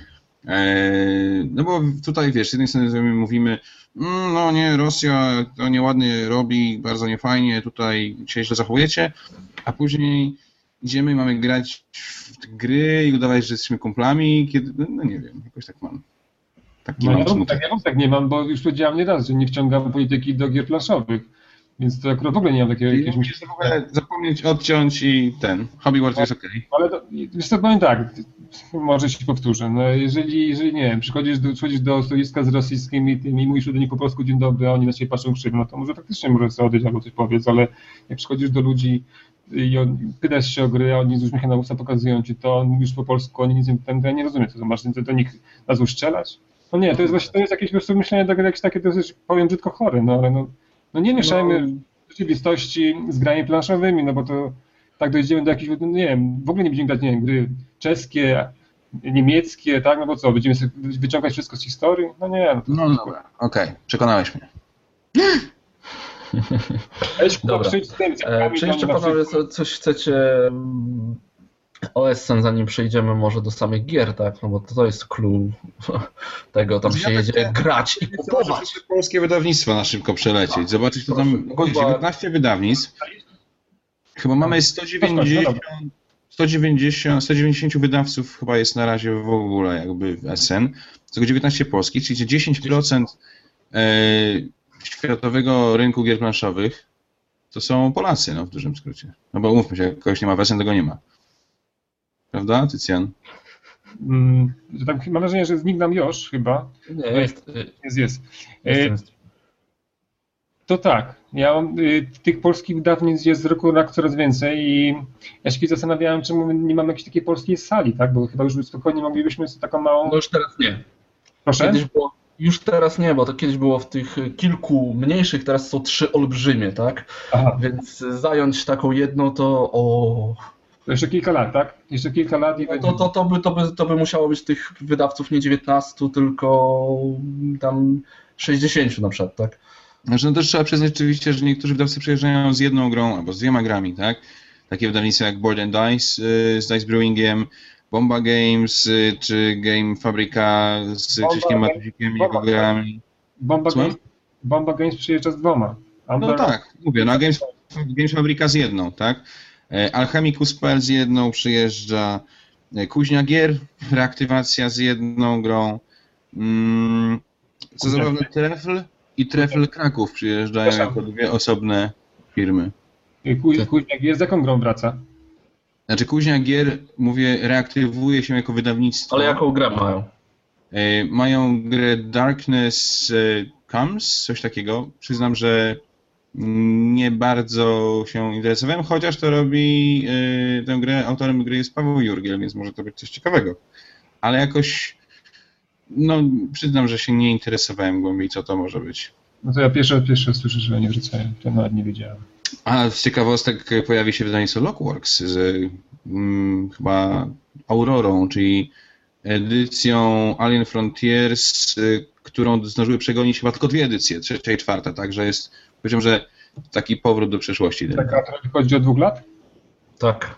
No bo tutaj wiesz, z jednej strony mówimy, "Mm, no nie, Rosja to nieładnie robi, bardzo niefajnie, tutaj się źle zachowujecie, a później idziemy i mamy grać w gry i udawać, że jesteśmy kumplami, kiedy, no, no nie wiem, jakoś tak mam. Taki No, mam ja, smutek. tak, ja tak nie mam, bo już powiedziałem nie raz, że nie wciągam polityki do gier planszowych, więc to akurat w ogóle nie mam takiego I jakiegoś... musisz w ogóle zapomnieć, odciąć i ten, Hobby World jest okej. Ale to, wiesz co, powiem tak, może się powtórzę, no jeżeli, jeżeli nie wiem, przychodzisz do, przychodzisz do stoiska z rosyjskimi tymi, mówisz do nich po polsku dzień dobry, a oni na ciebie patrzą krzywo, no to może faktycznie może sobie odejść albo coś powiedz, ale jak przychodzisz do ludzi i on, pytasz się o gry, a oni z uśmiechem na usta pokazują ci to, mówisz po polsku, oni nic nie, ten, ja nie rozumiem, co to masz do, do nich na złość strzelać? No nie, to jest właśnie, to jest jakieś po prostu myślenie takie, jakieś takie dosyć, powiem brzydko chore, no ale no, no nie mieszajmy rzeczywistości z grami planszowymi, no bo to tak dojdziemy do jakichś, no nie wiem, w ogóle nie będziemy grać, nie wiem, gry czeskie, niemieckie, tak, no bo co, będziemy sobie wyciągać wszystko z historii? No nie, no to No dobra, okej, przekonałeś mnie. Dobra. E, czy to jeszcze panowie co, coś chcecie mm, o Essen, zanim przejdziemy może do samych gier, tak? No bo to jest clue tego, tam się tak jedzie te- grać i kupować. polskie wydawnictwa na szybko przelecieć, zobaczyć, co tam, Proszę, bo chyba- 19 wydawnictw, chyba mamy 190, 190, 190 wydawców chyba jest na razie w ogóle jakby w SN, z tego 19 polskich, czyli 10% e, światowego rynku gier planszowych to są Polacy, no w dużym skrócie. No bo umówmy się, jak kogoś nie ma w SN, tego nie ma. Prawda, Tycjan? Mm, tam, mam wrażenie, że zniknął już chyba. Nie, jest, Jest, jest. jest, E. To tak. Ja mam, y, tych polskich wydawnictw jest z roku na rok coraz więcej i ja się kiedyś zastanawiałem, czemu nie mamy jakiejś takiej polskiej sali, tak? Bo chyba już spokojnie moglibyśmy sobie taką małą. No już teraz nie. Proszę? Kiedyś było, już teraz nie, bo to kiedyś było w tych kilku mniejszych, teraz są trzy olbrzymie, tak? Aha, Więc zająć taką jedną to o. to jeszcze kilka lat, tak? Jeszcze kilka lat i No to, to, to, by, to, by, to by musiało być tych wydawców nie 19, tylko tam 60 na przykład, tak? Znaczy, no też trzeba przyznać oczywiście, że niektórzy wydawcy przyjeżdżają z jedną grą albo z dwiema grami, tak? Takie wydawnictwa jak Board and Dice y, z Dice Brewingiem, Bomba Games y, czy Game Fabryka z Bomba Krzyśkiem Matuzikiem i jego grami. Bomba? Games, Bomba Games przyjeżdża z dwoma. No tak, mówię, no a Games, Games Fabryka z jedną, tak? E, Alchemicus.pl z jedną przyjeżdża, e, Kuźnia Gier, reaktywacja z jedną grą. Mm, co Kuźnia zabawne, Trefl i Trefl Kraków przyjeżdżają jako dwie osobne firmy. Ku- Kuźniak jest z jaką grą wraca? Znaczy Kuźnia Gier, mówię, reaktywuje się jako wydawnictwo. Ale jaką grę mają? E, Mają grę Darkness e, Comes, coś takiego. Przyznam, że nie bardzo się interesowałem, chociaż to robi e, tę grę, autorem gry jest Paweł Jurgiel, więc może to być coś ciekawego. Ale jakoś, no przyznam, że się nie interesowałem głębiej, co to może być. No to ja pierwszy, pierwszy słyszę, że oni wrzucają. To nawet nie wiedziałem. A z ciekawostek pojawi się wydawnictwo Lockworks z mm, chyba Aurorą, czyli edycją Alien Frontiers, y, którą zdążyły przegonić chyba tylko dwie edycje, trzecia i czwarta, także jest, powiedziałbym, że taki powrót do przeszłości. Tak, a to chodzi o dwóch lat? Tak.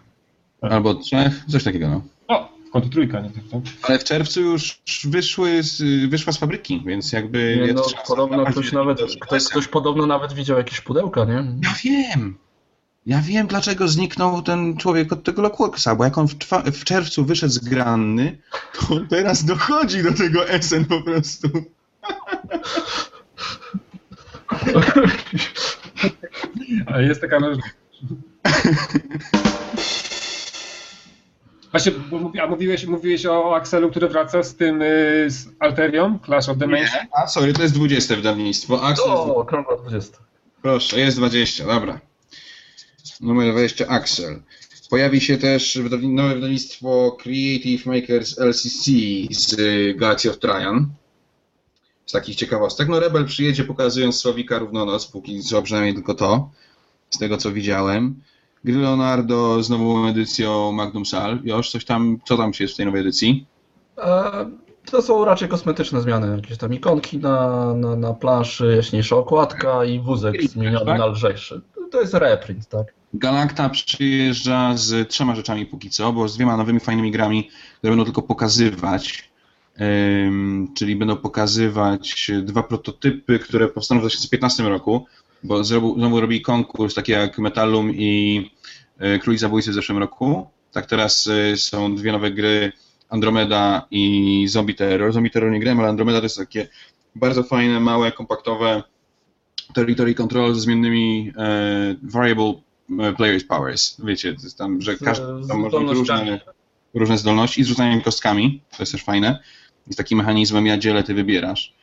Albo trzech, coś takiego, no. Końcu trójka, nie tak, tak? Ale w czerwcu już wyszły z, wyszła z fabryki, więc jakby... Nie, jest no, podobno ktoś nawet, ktoś, ktoś podobno nawet widział jakieś pudełka, nie? Ja wiem! Ja wiem, dlaczego zniknął ten człowiek od tego Lockworksa, bo jak on w, czwa- w czerwcu wyszedł z Granny, to on teraz dochodzi do tego SN po prostu. Ale jest taka możliwość. Właśnie, a mówiłeś, mówiłeś o Axelu, który wraca z tym, y, z Alterion, Clash of Dimensions? Nie? A sorry, to jest 20 wydawnictwo. Axel, O, okrągła 20. proszę, jest 20, dobra. Numer 20, Axel. Pojawi się też nowe wydawnictwo Creative Makers LCC z y, Galaxy of Traian. Z takich ciekawostek. No Rebel przyjedzie pokazując Słowika Równonoc, póki co przynajmniej tylko to, z tego co widziałem. Gry Leonardo z nową edycją Magnum Sal. Już coś tam, co tam się jest w tej nowej edycji? E, To są raczej kosmetyczne zmiany, jakieś tam ikonki na, na, na planszy, jaśniejsza okładka i wózek zmieniony tak? na lżejszy. To jest reprint, tak? Galacta przyjeżdża z trzema rzeczami póki co, bo z dwiema nowymi fajnymi grami, które będą tylko pokazywać. Ym, czyli będą pokazywać dwa prototypy, które powstaną w 2015 roku, bo znowu robi konkurs, taki jak Metallum i y, Królik Zabójcy w zeszłym roku. Tak teraz y, są dwie nowe gry, Andromeda i Zombie Terror. Zombie Terror nie grałem, ale Andromeda to jest takie bardzo fajne, małe, kompaktowe territory control ze zmiennymi e, variable e, players powers. Wiecie, jest tam, że każdy tam może mieć różne, różne zdolności i z rzucaniem kostkami, to jest też fajne. I z takim mechanizmem ja dzielę, ty wybierasz.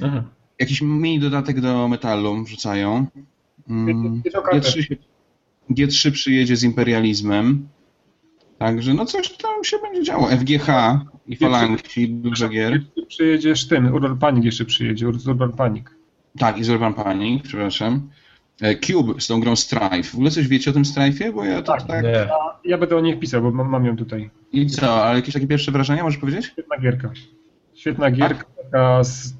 Mhm. Jakiś mini dodatek do metalu wrzucają. Mm, Wiecie o kartę. G3, się- G3 przyjedzie z imperializmem. Także no coś tam się będzie działo. FGH i Falangi, dużo gier. Przyjedziesz tym, Urban Panic jeszcze przyjedzie, Urban Panic. Tak, i z Urban Panic, przepraszam. E, Cube z tą grą Strife. W ogóle coś wiecie o tym Strife'ie? Bo ja to tak... Tak. Ja będę o nich pisał, bo mam, mam ją tutaj. I co, ale jakieś takie pierwsze wrażenia możesz powiedzieć? Świetna gierka. Świetna gierka, taka z,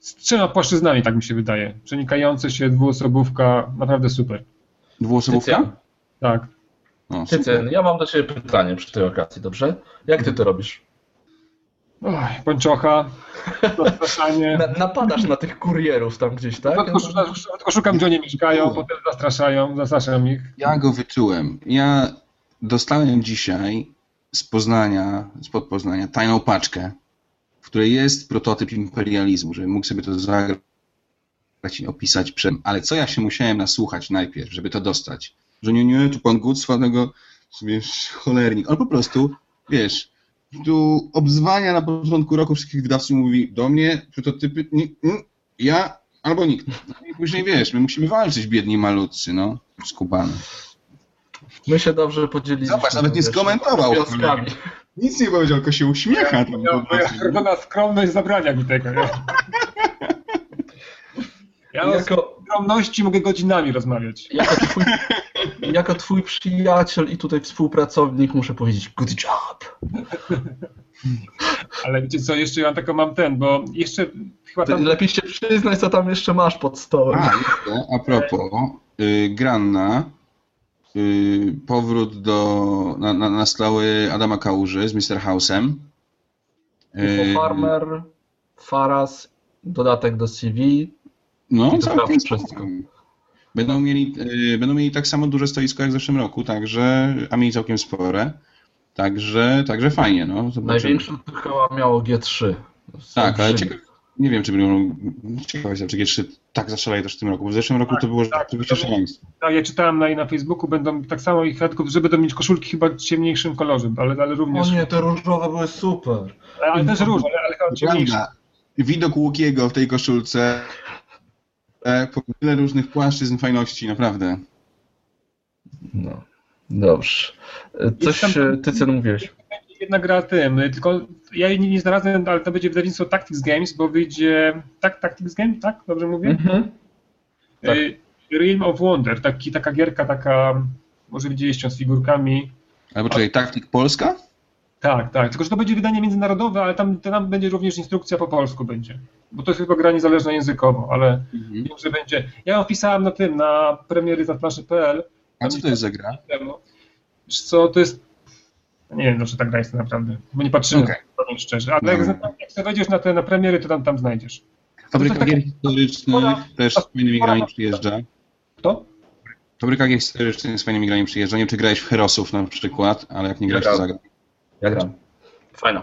z trzema płaszczyznami, tak mi się wydaje. Przenikające się, dwuosobówka, naprawdę super. Dwuosobówka? Tak. No, ja mam do Ciebie pytanie przy tej okazji, dobrze? Jak Ty to robisz? Oj, pończocha, zastraszanie. Na, napadasz na tych kurierów tam gdzieś, tak? Tylko, szukam- tylko szukam, gdzie oni mieszkają, potem zastraszają, zastraszam ich. Ja go wyczułem. Ja dostałem dzisiaj z Poznania, spod Poznania, tajną paczkę, której jest prototyp imperializmu, żebym mógł sobie to zagrać i opisać przed. Ale co ja się musiałem nasłuchać najpierw, żeby to dostać? Że nie, nie, tu pan Gucwa tego, wiesz, cholernik. On po prostu, wiesz, tu obzwania na początku roku wszystkich wydawców mówi do mnie prototypy, nie, mm, ja albo nikt. No I później wiesz, my musimy walczyć, biedni malutcy, no, skubany. My się dobrze podzieliliśmy. Zobacz, nawet nie skomentował. Nic nie powiedział, tylko się uśmiecha. tam po moja skromność zabrania mi tego. Ja, ja o Jako, skromności mogę godzinami rozmawiać. jako, twój, jako twój przyjaciel i tutaj współpracownik muszę powiedzieć good job. Ale wiecie co, jeszcze ja taką mam ten, bo jeszcze chyba tam... lepiej się przyznać, co tam jeszcze masz pod stołem. A, a propos, y, Granna, powrót do, na, na, na stały Adama Kałuży z Mr. House'em. Y, Info Farmer, Faras, dodatek do CV. No, całkiem wszystko. Będą mieli, y, będą mieli tak samo duże stoisko jak w zeszłym roku, także, a mieli całkiem spore. Także, także fajnie, no. Zobaczymy. To chyba miało G3. Tak, ale ciekawe, Nie wiem, czy będą. Ciekawe czy G3 tak zaszaleje też w tym roku, bo w zeszłym roku to było tak, rzeczywiście to- szaleństwo. Tak, ja czytałem na, na Facebooku, będą tak samo ich tylko, że będą mieć koszulki chyba w ciemniejszym kolorze, ale, ale O również. nie, te różowe były super. ale też róż, ale, ale chyba ciemniejszy. Prawda. Widok Łukiego w tej koszulce. e, Po tyle różnych płaszczyzn fajności, naprawdę. No, dobrze. E, Coś tam- e, ty co mówiłeś? Jedna gra tym, y, tylko ja jej nie, nie znalazłem, ale to będzie wydawnictwo Tactics Games, bo wyjdzie. Tak, Tactics Games, tak? Dobrze mówię? Mhm. tak. Realm of Wonder, taki, taka gierka, taka. Może widzieliście ją z figurkami. Albo czekaj, Taktik Polska? Tak, tak. Tylko, że to będzie wydanie międzynarodowe, ale tam, tam będzie również instrukcja po polsku będzie. Bo to jest chyba gra niezależna językowo, ale wiem, że będzie. Ja ją wpisałem na tym, na premiery na planszy.pl A co to jest za gra? Wiesz co, to jest. Nie wiem, czy ta gra jest naprawdę, bo nie patrzyłem, Okej. powiem szczerze. Ale jak, Dobra. jak sobie wejdziesz na te na premiery, to tam, tam znajdziesz. Fabryka to taka- gier historycznych też z fajnymi grami przyjeżdża. Kto? Fabryka gier historycznych z fajnymi grami przyjeżdża. Nie wiem, czy grałeś w Herosów na przykład, ale jak nie grałeś, to zagraj. Ja gram. Fajna.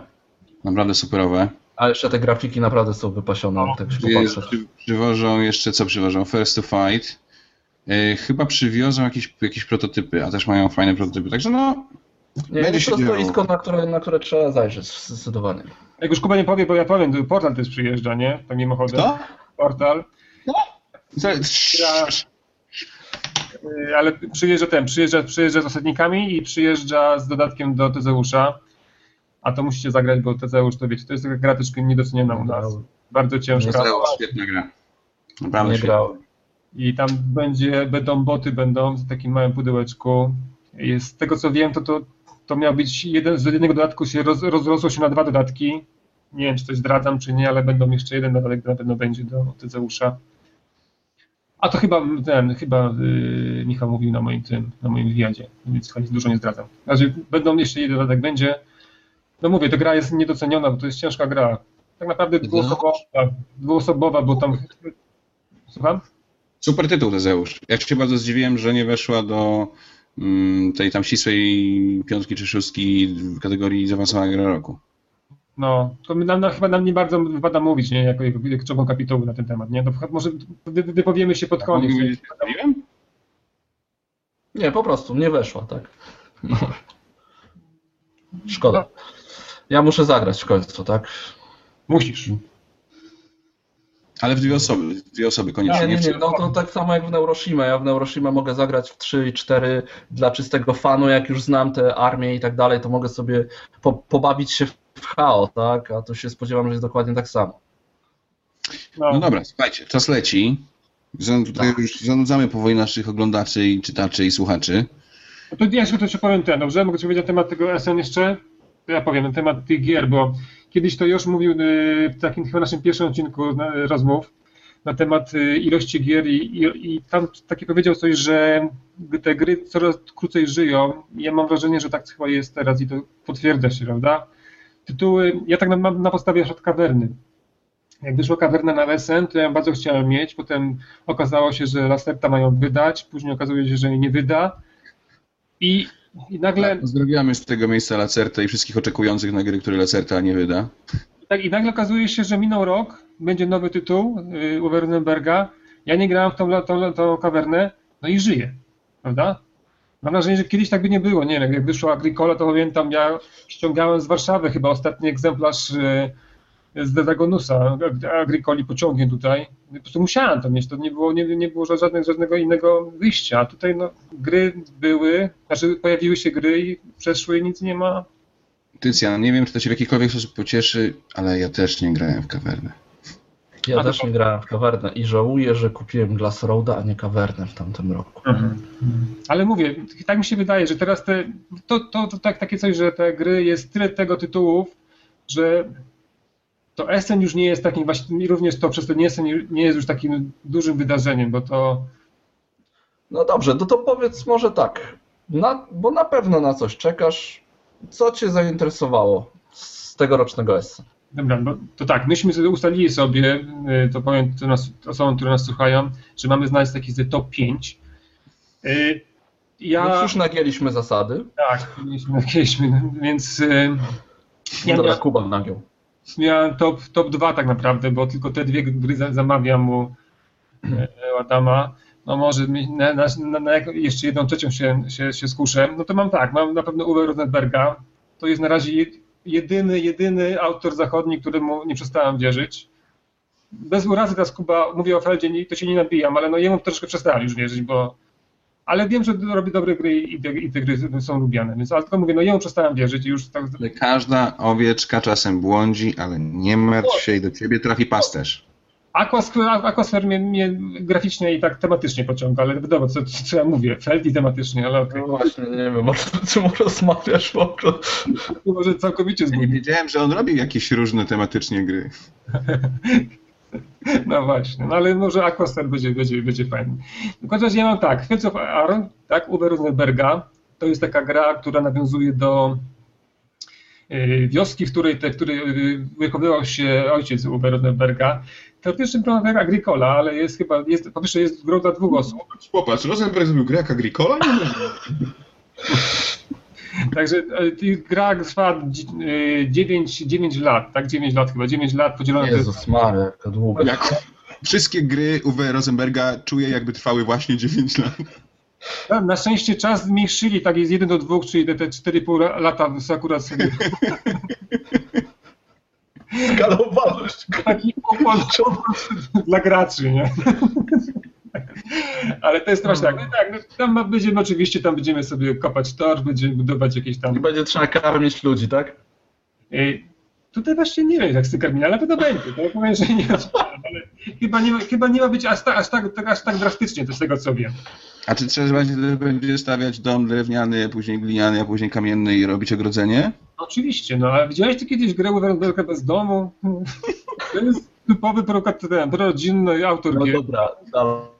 Naprawdę superowe. Ale jeszcze te grafiki naprawdę są wypasione, jak tak się przy, przywożą jeszcze, co przywożą? First to Fight. E, chyba przywiozą jakieś, jakieś prototypy, a też mają fajne prototypy. Także no, Będzie jest się to stoisko, na które, na które trzeba zajrzeć, zdecydowanie. Jak już Kuba nie powie, bo ja powiem, to portal też przyjeżdża, nie? Tak mimochodem. kto? Portal. Co? Ja- Y, Ale przyjeżdża ten, przyjeżdża, przyjeżdża z osadnikami i przyjeżdża z dodatkiem do Tezeusza. A to musicie zagrać, bo Tezeusz to wiecie, to jest taka gra troszkę niedoceniona u nas. Bardzo ciężka. Świetna gra. Naprawdę Nie świetna. grałem. I tam będzie, będą boty będą w takim małym pudełeczku. I Z tego co wiem, to, to, to miał być jeden, z jednego dodatku się roz, rozrosło się na dwa dodatki. Nie wiem, czy coś zdradzam, czy nie, ale będą jeszcze jeden dodatek na pewno będzie do Tezeusza. A to chyba ten, chyba yy, Michał mówił na moim tym, na moim wywiadzie, więc chyba dużo nie zdradzam. Znaczy, będą jeszcze jeden dodatek będzie. No mówię, ta gra jest niedoceniona, bo to jest ciężka gra. Tak naprawdę dwuosobowa, dwuosobowa bo tam. Słucham? Super tytuł, Tezeusz. Ja się bardzo zdziwiłem, że nie weszła do tej tam ścisłej piątki czy szóstki w kategorii zaawansowana gra roku. No, to nam, nam, chyba nam nie bardzo wypada mówić, nie, jako, jako, jako kapitułu na ten temat, nie? No, może wy, wypowiemy się pod koniec. Nie? zdziwiłem? Nie, po prostu, nie weszła, tak. No. Szkoda. Ja muszę zagrać w końcu, tak? Musisz. Ale w dwie osoby, w dwie osoby koniecznie. Nie, nie, nie, no to tak samo jak w Neuroshima. Ja w Neuroshima mogę zagrać w 3 i 4 dla czystego fanu, jak już znam te armie i tak dalej, to mogę sobie po, pobawić się w chaos, tak? A tu się spodziewam, że jest dokładnie tak samo. No, No dobra, słuchajcie, czas leci. Tutaj Tak. już zanudzamy powoli naszych oglądaczy i czytaczy i słuchaczy. No to ja jeszcze to się powiem ten, dobrze? Mogę ci powiedzieć na temat tego SN jeszcze? To ja powiem na temat tych gier, bo kiedyś to już mówił y, w takim chyba naszym pierwszym odcinku na- rozmów na temat y, ilości gier i, i, i tam taki powiedział coś, że te gry coraz krócej żyją. Ja mam wrażenie, że tak chyba jest teraz i to potwierdza się, prawda? Tytuły, ja tak mam na podstawie na kawerny. Jak wyszła kawerna na SN, to ja bardzo chciałem mieć, potem okazało się, że Lacerta mają wydać, później okazuje się, że nie wyda. I, i nagle Pozdrawiamy z tego miejsca Lacerta i wszystkich oczekujących na gry, które Lacerta nie wyda. Tak, i nagle okazuje się, że minął rok, będzie nowy tytuł yy. Ja nie grałem w tą, tą, tą kawernę, no i żyję, prawda? Mam wrażenie, że kiedyś tak by nie było. Nie wiem, jak wyszła Agricola, to pamiętam, ja ściągałem z Warszawy chyba ostatni egzemplarz yy, z Dragonusa, Agricoli pociągiem tutaj. Po prostu musiałem to mieć, to nie było, nie, nie było żadnego, żadnego innego wyjścia. A tutaj no, gry były, znaczy pojawiły się gry i przeszły i nic nie ma. Tycjan, nie wiem, czy to cię w jakikolwiek sposób pocieszy, ale ja też nie grałem w kawernę. Ja A też nie grałem w kawernę i żałuję, że kupiłem Glass Roada, a nie kawernę w tamtym roku. Ale mówię, tak mi się wydaje, że teraz te, to, to, to tak, takie coś, że te gry jest tyle tego tytułów, że to Essen już nie jest takim właśnie, również to przez to nie, Essen nie jest już takim dużym wydarzeniem, bo to No dobrze, no to powiedz może tak, na, bo na pewno na coś czekasz. Co cię zainteresowało z tegorocznego Essen? Dobra, bo to tak, myśmy sobie ustalili sobie, y, to powiem to nas, osobom, które nas słuchają, że mamy znaleźć taki z top 5. Y, Ja, Więc już nagięliśmy zasady. tak, mieliśmy, więc y, No ja, dobra, ja, Kuba nagiął. Miałem top, top 2 tak naprawdę, bo tylko te dwie gry za- zamawiam e, Adama. No może na, na, na, na jeszcze jedną trzecią się, się, się skuszę. No to mam tak, mam na pewno Uwe Rosenberga. To jest na razie je- jedyny, jedyny autor zachodni, któremu nie przestałem wierzyć. Bez urazy teraz Kuba, mówię o Feldzie, to się nie nabijam, ale no jemu troszkę przestałem już wierzyć, bo ale wiem, że robi dobre gry i te, i te gry są lubiane, więc ale tylko mówię, no jemu przestałem wierzyć i już tak każda owieczka czasem błądzi, ale nie martw się i do ciebie trafi pasterz. Aquasphere, Aquasphere mnie, mnie graficznie i tak tematycznie pociąga, ale wiadomo, co, co ja mówię, Feld i tematycznie, ale okej. No właśnie, nie wiem, o czym rozmawiasz w ogóle. Może całkowicie Nie zgubić. wiedziałem, że on robił jakieś różne tematycznie gry. No właśnie, no ale może Aquasphere będzie, będzie, będzie fajny. Chociaż ja mam tak, Fields of Aaron, tak, Uwe Rosenberga, to jest taka gra, która nawiązuje do y, wioski, w której, te, w której y, wychowywał się ojciec Uwe Rosenberga. Teoretycznie wygląda jak Agricola, ale jest chyba, jest, po pierwsze jest grą dla dwóch osób, Popatrz, Rosenberg zrobił grę jak Agricola? Także e, gra trwa 9, 9 lat, tak? 9 lat chyba, 9 lat podzielone to jest Jezus Maria, jaka długa. Jak wszystkie gry Uwe Rosenberga czuję jakby trwały właśnie 9 lat. na, na szczęście czas zmniejszyli, tak jest 1 do 2, czyli te, te 4,5 lata to akurat sobie Skalowalność. taki opłat dla graczy, nie? Ale to jest straszne. Tak, no tak, no, tam będziemy oczywiście, tam będziemy sobie kopać tor, będziemy budować jakieś I tam... będzie trzeba karmić ludzi, tak? Ej, Tutaj właśnie nie wiem, jak z tym ale to będzie. To ja powiem, że nie ale chyba nie, ma, chyba nie ma być aż, ta, aż, tak, tak, aż tak drastycznie, to z tego co wiem. A czy trzeba będzie stawiać dom drewniany, później gliniany, a później kamienny i robić ogrodzenie? Oczywiście, no ale widziałeś ty kiedyś grę Uwerenberga bez domu? To jest typowy prokat- ten, prorodzinny autor No gier. dobra,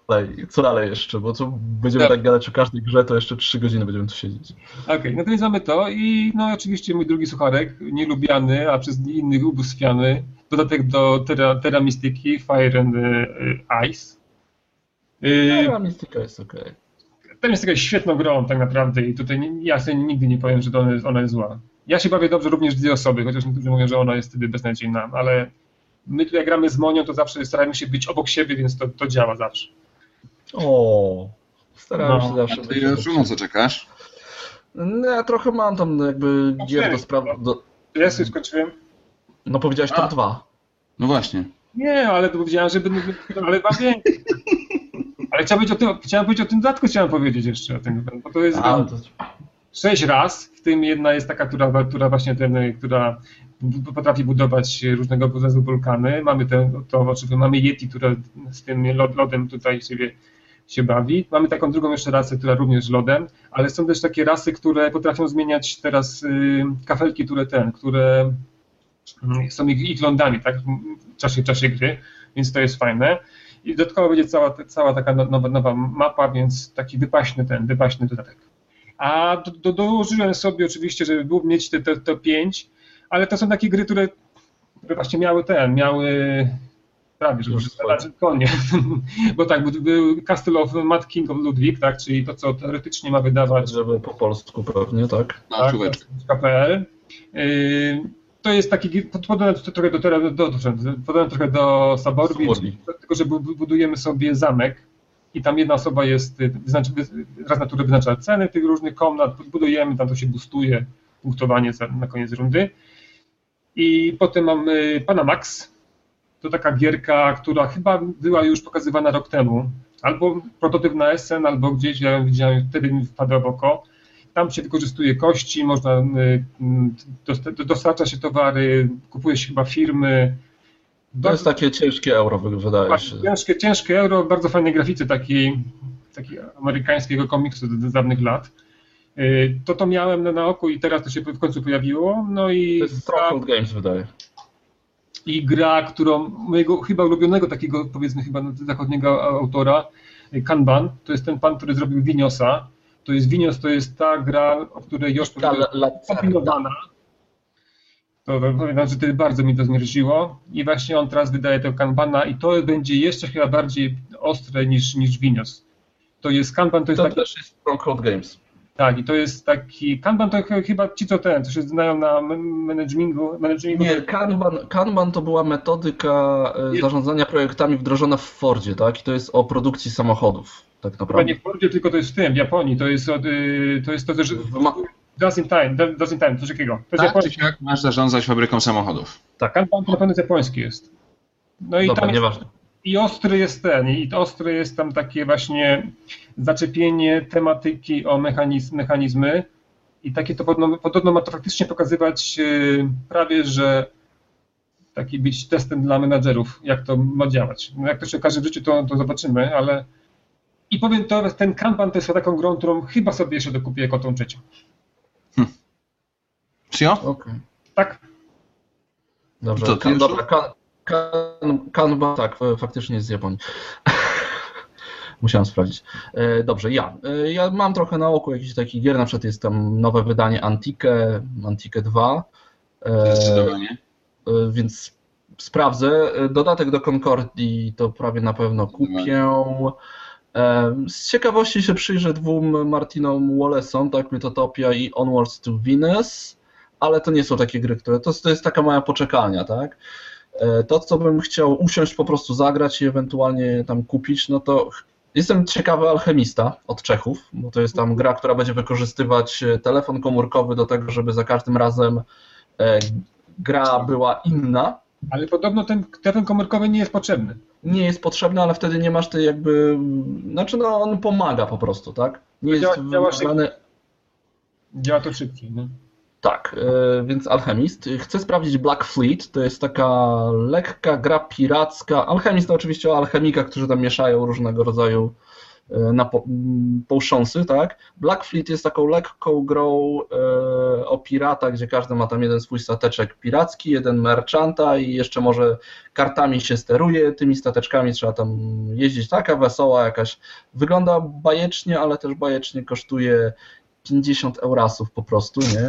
dalej. Co dalej jeszcze? Bo co będziemy Tak. tak gadać o każdej grze, to jeszcze 3 godziny będziemy tu siedzieć. Okej, no to więc mamy to i no oczywiście mój drugi sucharek, nielubiany, a przez innych ubóstwiany, dodatek do Terra, Terra Fire and y, Ice. Y, No, Mystica jest okej. Ten jest jakaś świetną grą tak naprawdę i tutaj nie, ja sobie nigdy nie powiem, że ona jest, ona jest zła. Ja się bawię dobrze również dwie osoby, chociaż niektórzy mówią, że ona jest wtedy beznadziejna, ale my tu jak gramy z Monią, to zawsze staramy się być obok siebie, więc to, to działa zawsze. O, starałem No, się zawsze. A ty już na co czekasz? No, ja trochę mam tam jakby gier do spraw... Do... Ja sobie skończyłem. No powiedziałeś A. top 2. No właśnie. Nie, ale to powiedziałem, że będę, ale mam więcej. Ale chciałem powiedzieć, o tym, chciałem powiedzieć o tym dodatku, chciałem powiedzieć jeszcze o tym, bo to jest A, to... sześć raz, w tym jedna jest taka, która, która właśnie ten, która potrafi budować różnego rodzaju wulkany. Mamy te, to oczywiście mamy Yeti, która z tym lod, lodem tutaj siebie się bawi. Mamy taką drugą jeszcze rasę, która również lodem, ale są też takie rasy, które potrafią zmieniać teraz y, kafelki, które ten, które mm, są ich, ich lądami, tak, w czasie, czasie gry, więc to jest fajne. I dodatkowo będzie cała, cała taka no- nowa, nowa mapa, więc taki wypaśny ten, wypaśny dodatek. A do, do, dołożyłem sobie oczywiście, żeby był, mieć te, te, te pięć, ale to są takie gry, które, które właśnie miały ten, miały prawie, że Już już swoje. konie. Bo tak, był- był Castle of Mad King of Ludwig, tak, czyli to, co teoretycznie ma wydawać Żeby po polsku pewnie, tak? Na tak. KPL. Yy, To jest taki, podobne trochę do, do, do, do, trochę do Saborbi, tylko że bu- budujemy sobie zamek i tam jedna osoba jest, y, wyznaczy, wy- raz na turę wyznacza ceny tych różnych komnat, budujemy, tam to się boostuje, punktowanie na koniec rundy. I potem mamy Panamax, to taka gierka, która chyba była już pokazywana rok temu, albo prototyp na SN, albo gdzieś, ja widziałem, wtedy mi wpadła w oko. Tam się wykorzystuje kości, można, y, dosta- dostarcza się towary, kupuje się chyba firmy. To jest takie ciężkie euro, wy- wydaje się. ciężkie, ciężkie euro, bardzo fajnej grafice takiej, takiej amerykańskiego komiksu z dawnych lat. Y, To to miałem na, na oku i teraz to się w końcu pojawiło. No i To jest Games, wydaje. I gra, którą mojego chyba ulubionego takiego powiedzmy chyba zachodniego autora, Kanban, to jest ten pan, który zrobił Winiosa. To jest Winios, to jest ta gra, o której już kombinowana. To powiem, że to bardzo mi to zmierziło. I właśnie on teraz wydaje tego Kanbana i to będzie jeszcze chyba bardziej ostre niż, niż Winios. To jest Kanban, to jest To taki też jest Stronghold Games. Tak, i to jest taki. Kanban to ch- chyba ci, co ten, co się znają na man- managementu. managementu Nie, Kanban, Kanban to była metodyka e, Nie. zarządzania projektami wdrożona w Fordzie, tak? I to jest o produkcji samochodów, tak Chyba naprawdę. nie w Fordzie, tylko to jest w tym, w Japonii. To jest, od, y, to jest to też. W ma- Just in time, just in time, coś takiego. To jest Tak czy japoński. siak masz zarządzać fabryką samochodów. Tak, Kanban to na pewno jest japoński jest. No i Dobra, tam jest, nieważne. I ostry jest ten, i ostry jest tam takie właśnie zaczepienie tematyki o mechanizm, mechanizmy i takie to podobno, podobno ma to faktycznie pokazywać y, prawie, że taki być testem dla menadżerów, jak to ma działać. No jak to się okaże w życiu, to, to zobaczymy, ale i powiem to, ten Kanban to jest taką grą, którą chyba sobie jeszcze dokupię jako tą trzecią. Cio? Okej. Tak? Dobrze, To już? dobra, kan, kan, Kanban, tak, e, faktycznie jest z Japonii. Musiałem sprawdzić. E, Dobrze, ja. E, Ja mam trochę na oku jakichś takich gier, na przykład jest tam nowe wydanie Antike, Antike 2. E, Zdecydowanie. Więc sprawdzę. Dodatek do Concordii to prawie na pewno kupię. Z ciekawości się przyjrzę dwóm Martinom Wallace'om, tak, Mythotopia i Onwards to Venus, ale to nie są takie gry, które, to, to jest taka moja poczekalnia, tak. E, To, co bym chciał usiąść, po prostu zagrać i ewentualnie tam kupić, no to jestem ciekawy Alchemista od Czechów, bo to jest tam gra, która będzie wykorzystywać e, telefon komórkowy do tego, żeby za każdym razem e, gra była inna, Ale podobno ten telefon komórkowy nie jest potrzebny. nie jest potrzebny, ale wtedy nie masz tej jakby. Znaczy, no on pomaga po prostu, tak? Nie jest Działa- działa wymagany. Działa to szybciej. No. Tak, e, więc Alchemist. Chcę sprawdzić Black Fleet. To jest taka lekka gra piracka. Alchemist to oczywiście o alchemikach, którzy tam mieszają różnego rodzaju e, napo- m, potionsy, tak? Black Fleet jest taką lekką grą e, o pirata, gdzie każdy ma tam jeden swój stateczek piracki, jeden merchanta i jeszcze może kartami się steruje, tymi stateczkami trzeba tam jeździć. Taka wesoła jakaś. Wygląda bajecznie, ale też bajecznie kosztuje 50 eurasów po prostu, nie?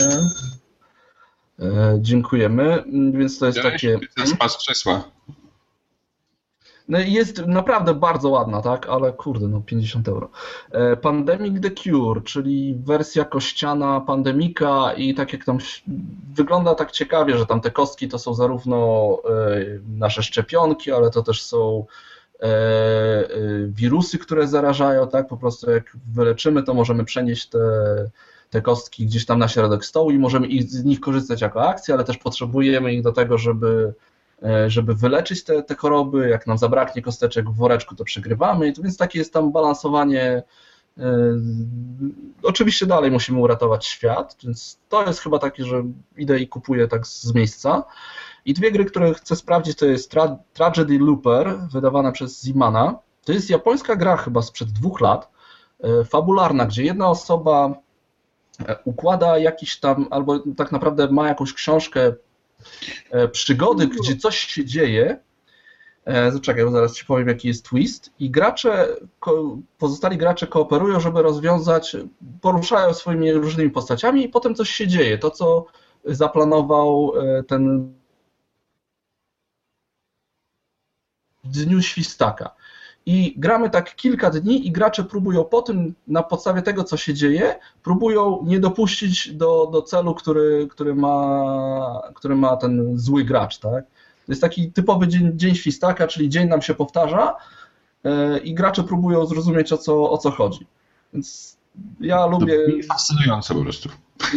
E, dziękujemy. Więc to jest takie. Ten z krzesła. No i jest naprawdę bardzo ładna, tak? Ale kurde, no 50 euro. E, Pandemic the Cure, czyli wersja kościana pandemika i tak jak tam wygląda tak ciekawie, że tam te kostki to są zarówno e, nasze szczepionki, ale to też są wirusy, które zarażają, tak? Po prostu jak wyleczymy, to możemy przenieść te, te kostki gdzieś tam na środek stołu i możemy ich, z nich korzystać jako akcji, ale też potrzebujemy ich do tego, żeby e, żeby wyleczyć te, te choroby. Jak nam zabraknie kosteczek w woreczku, to przegrywamy. Więc takie jest tam balansowanie. E, Oczywiście dalej musimy uratować świat, więc to jest chyba takie, że idę i kupuję tak z miejsca. I dwie gry, które chcę sprawdzić, to jest Tra- Tragedy Looper, wydawana przez Zimana. To jest japońska gra chyba sprzed dwóch lat, e, fabularna, gdzie jedna osoba e, układa jakiś tam, albo tak naprawdę ma jakąś książkę przygody, gdzie coś się dzieje. E, Zaczekaj, bo zaraz ci powiem, jaki jest twist. I gracze, pozostali gracze kooperują, żeby rozwiązać, poruszają swoimi różnymi postaciami i potem coś się dzieje. To, co zaplanował e, ten w dniu świstaka. I gramy tak kilka dni i gracze próbują po tym, na podstawie tego, co się dzieje, próbują nie dopuścić do, do celu, który, który, ma, który ma ten zły gracz, tak? To jest taki typowy dzień, dzień świstaka, czyli dzień nam się powtarza e, i gracze próbują zrozumieć, o co, o co chodzi. Więc ja To lubię, brzmi fascynująco po prostu.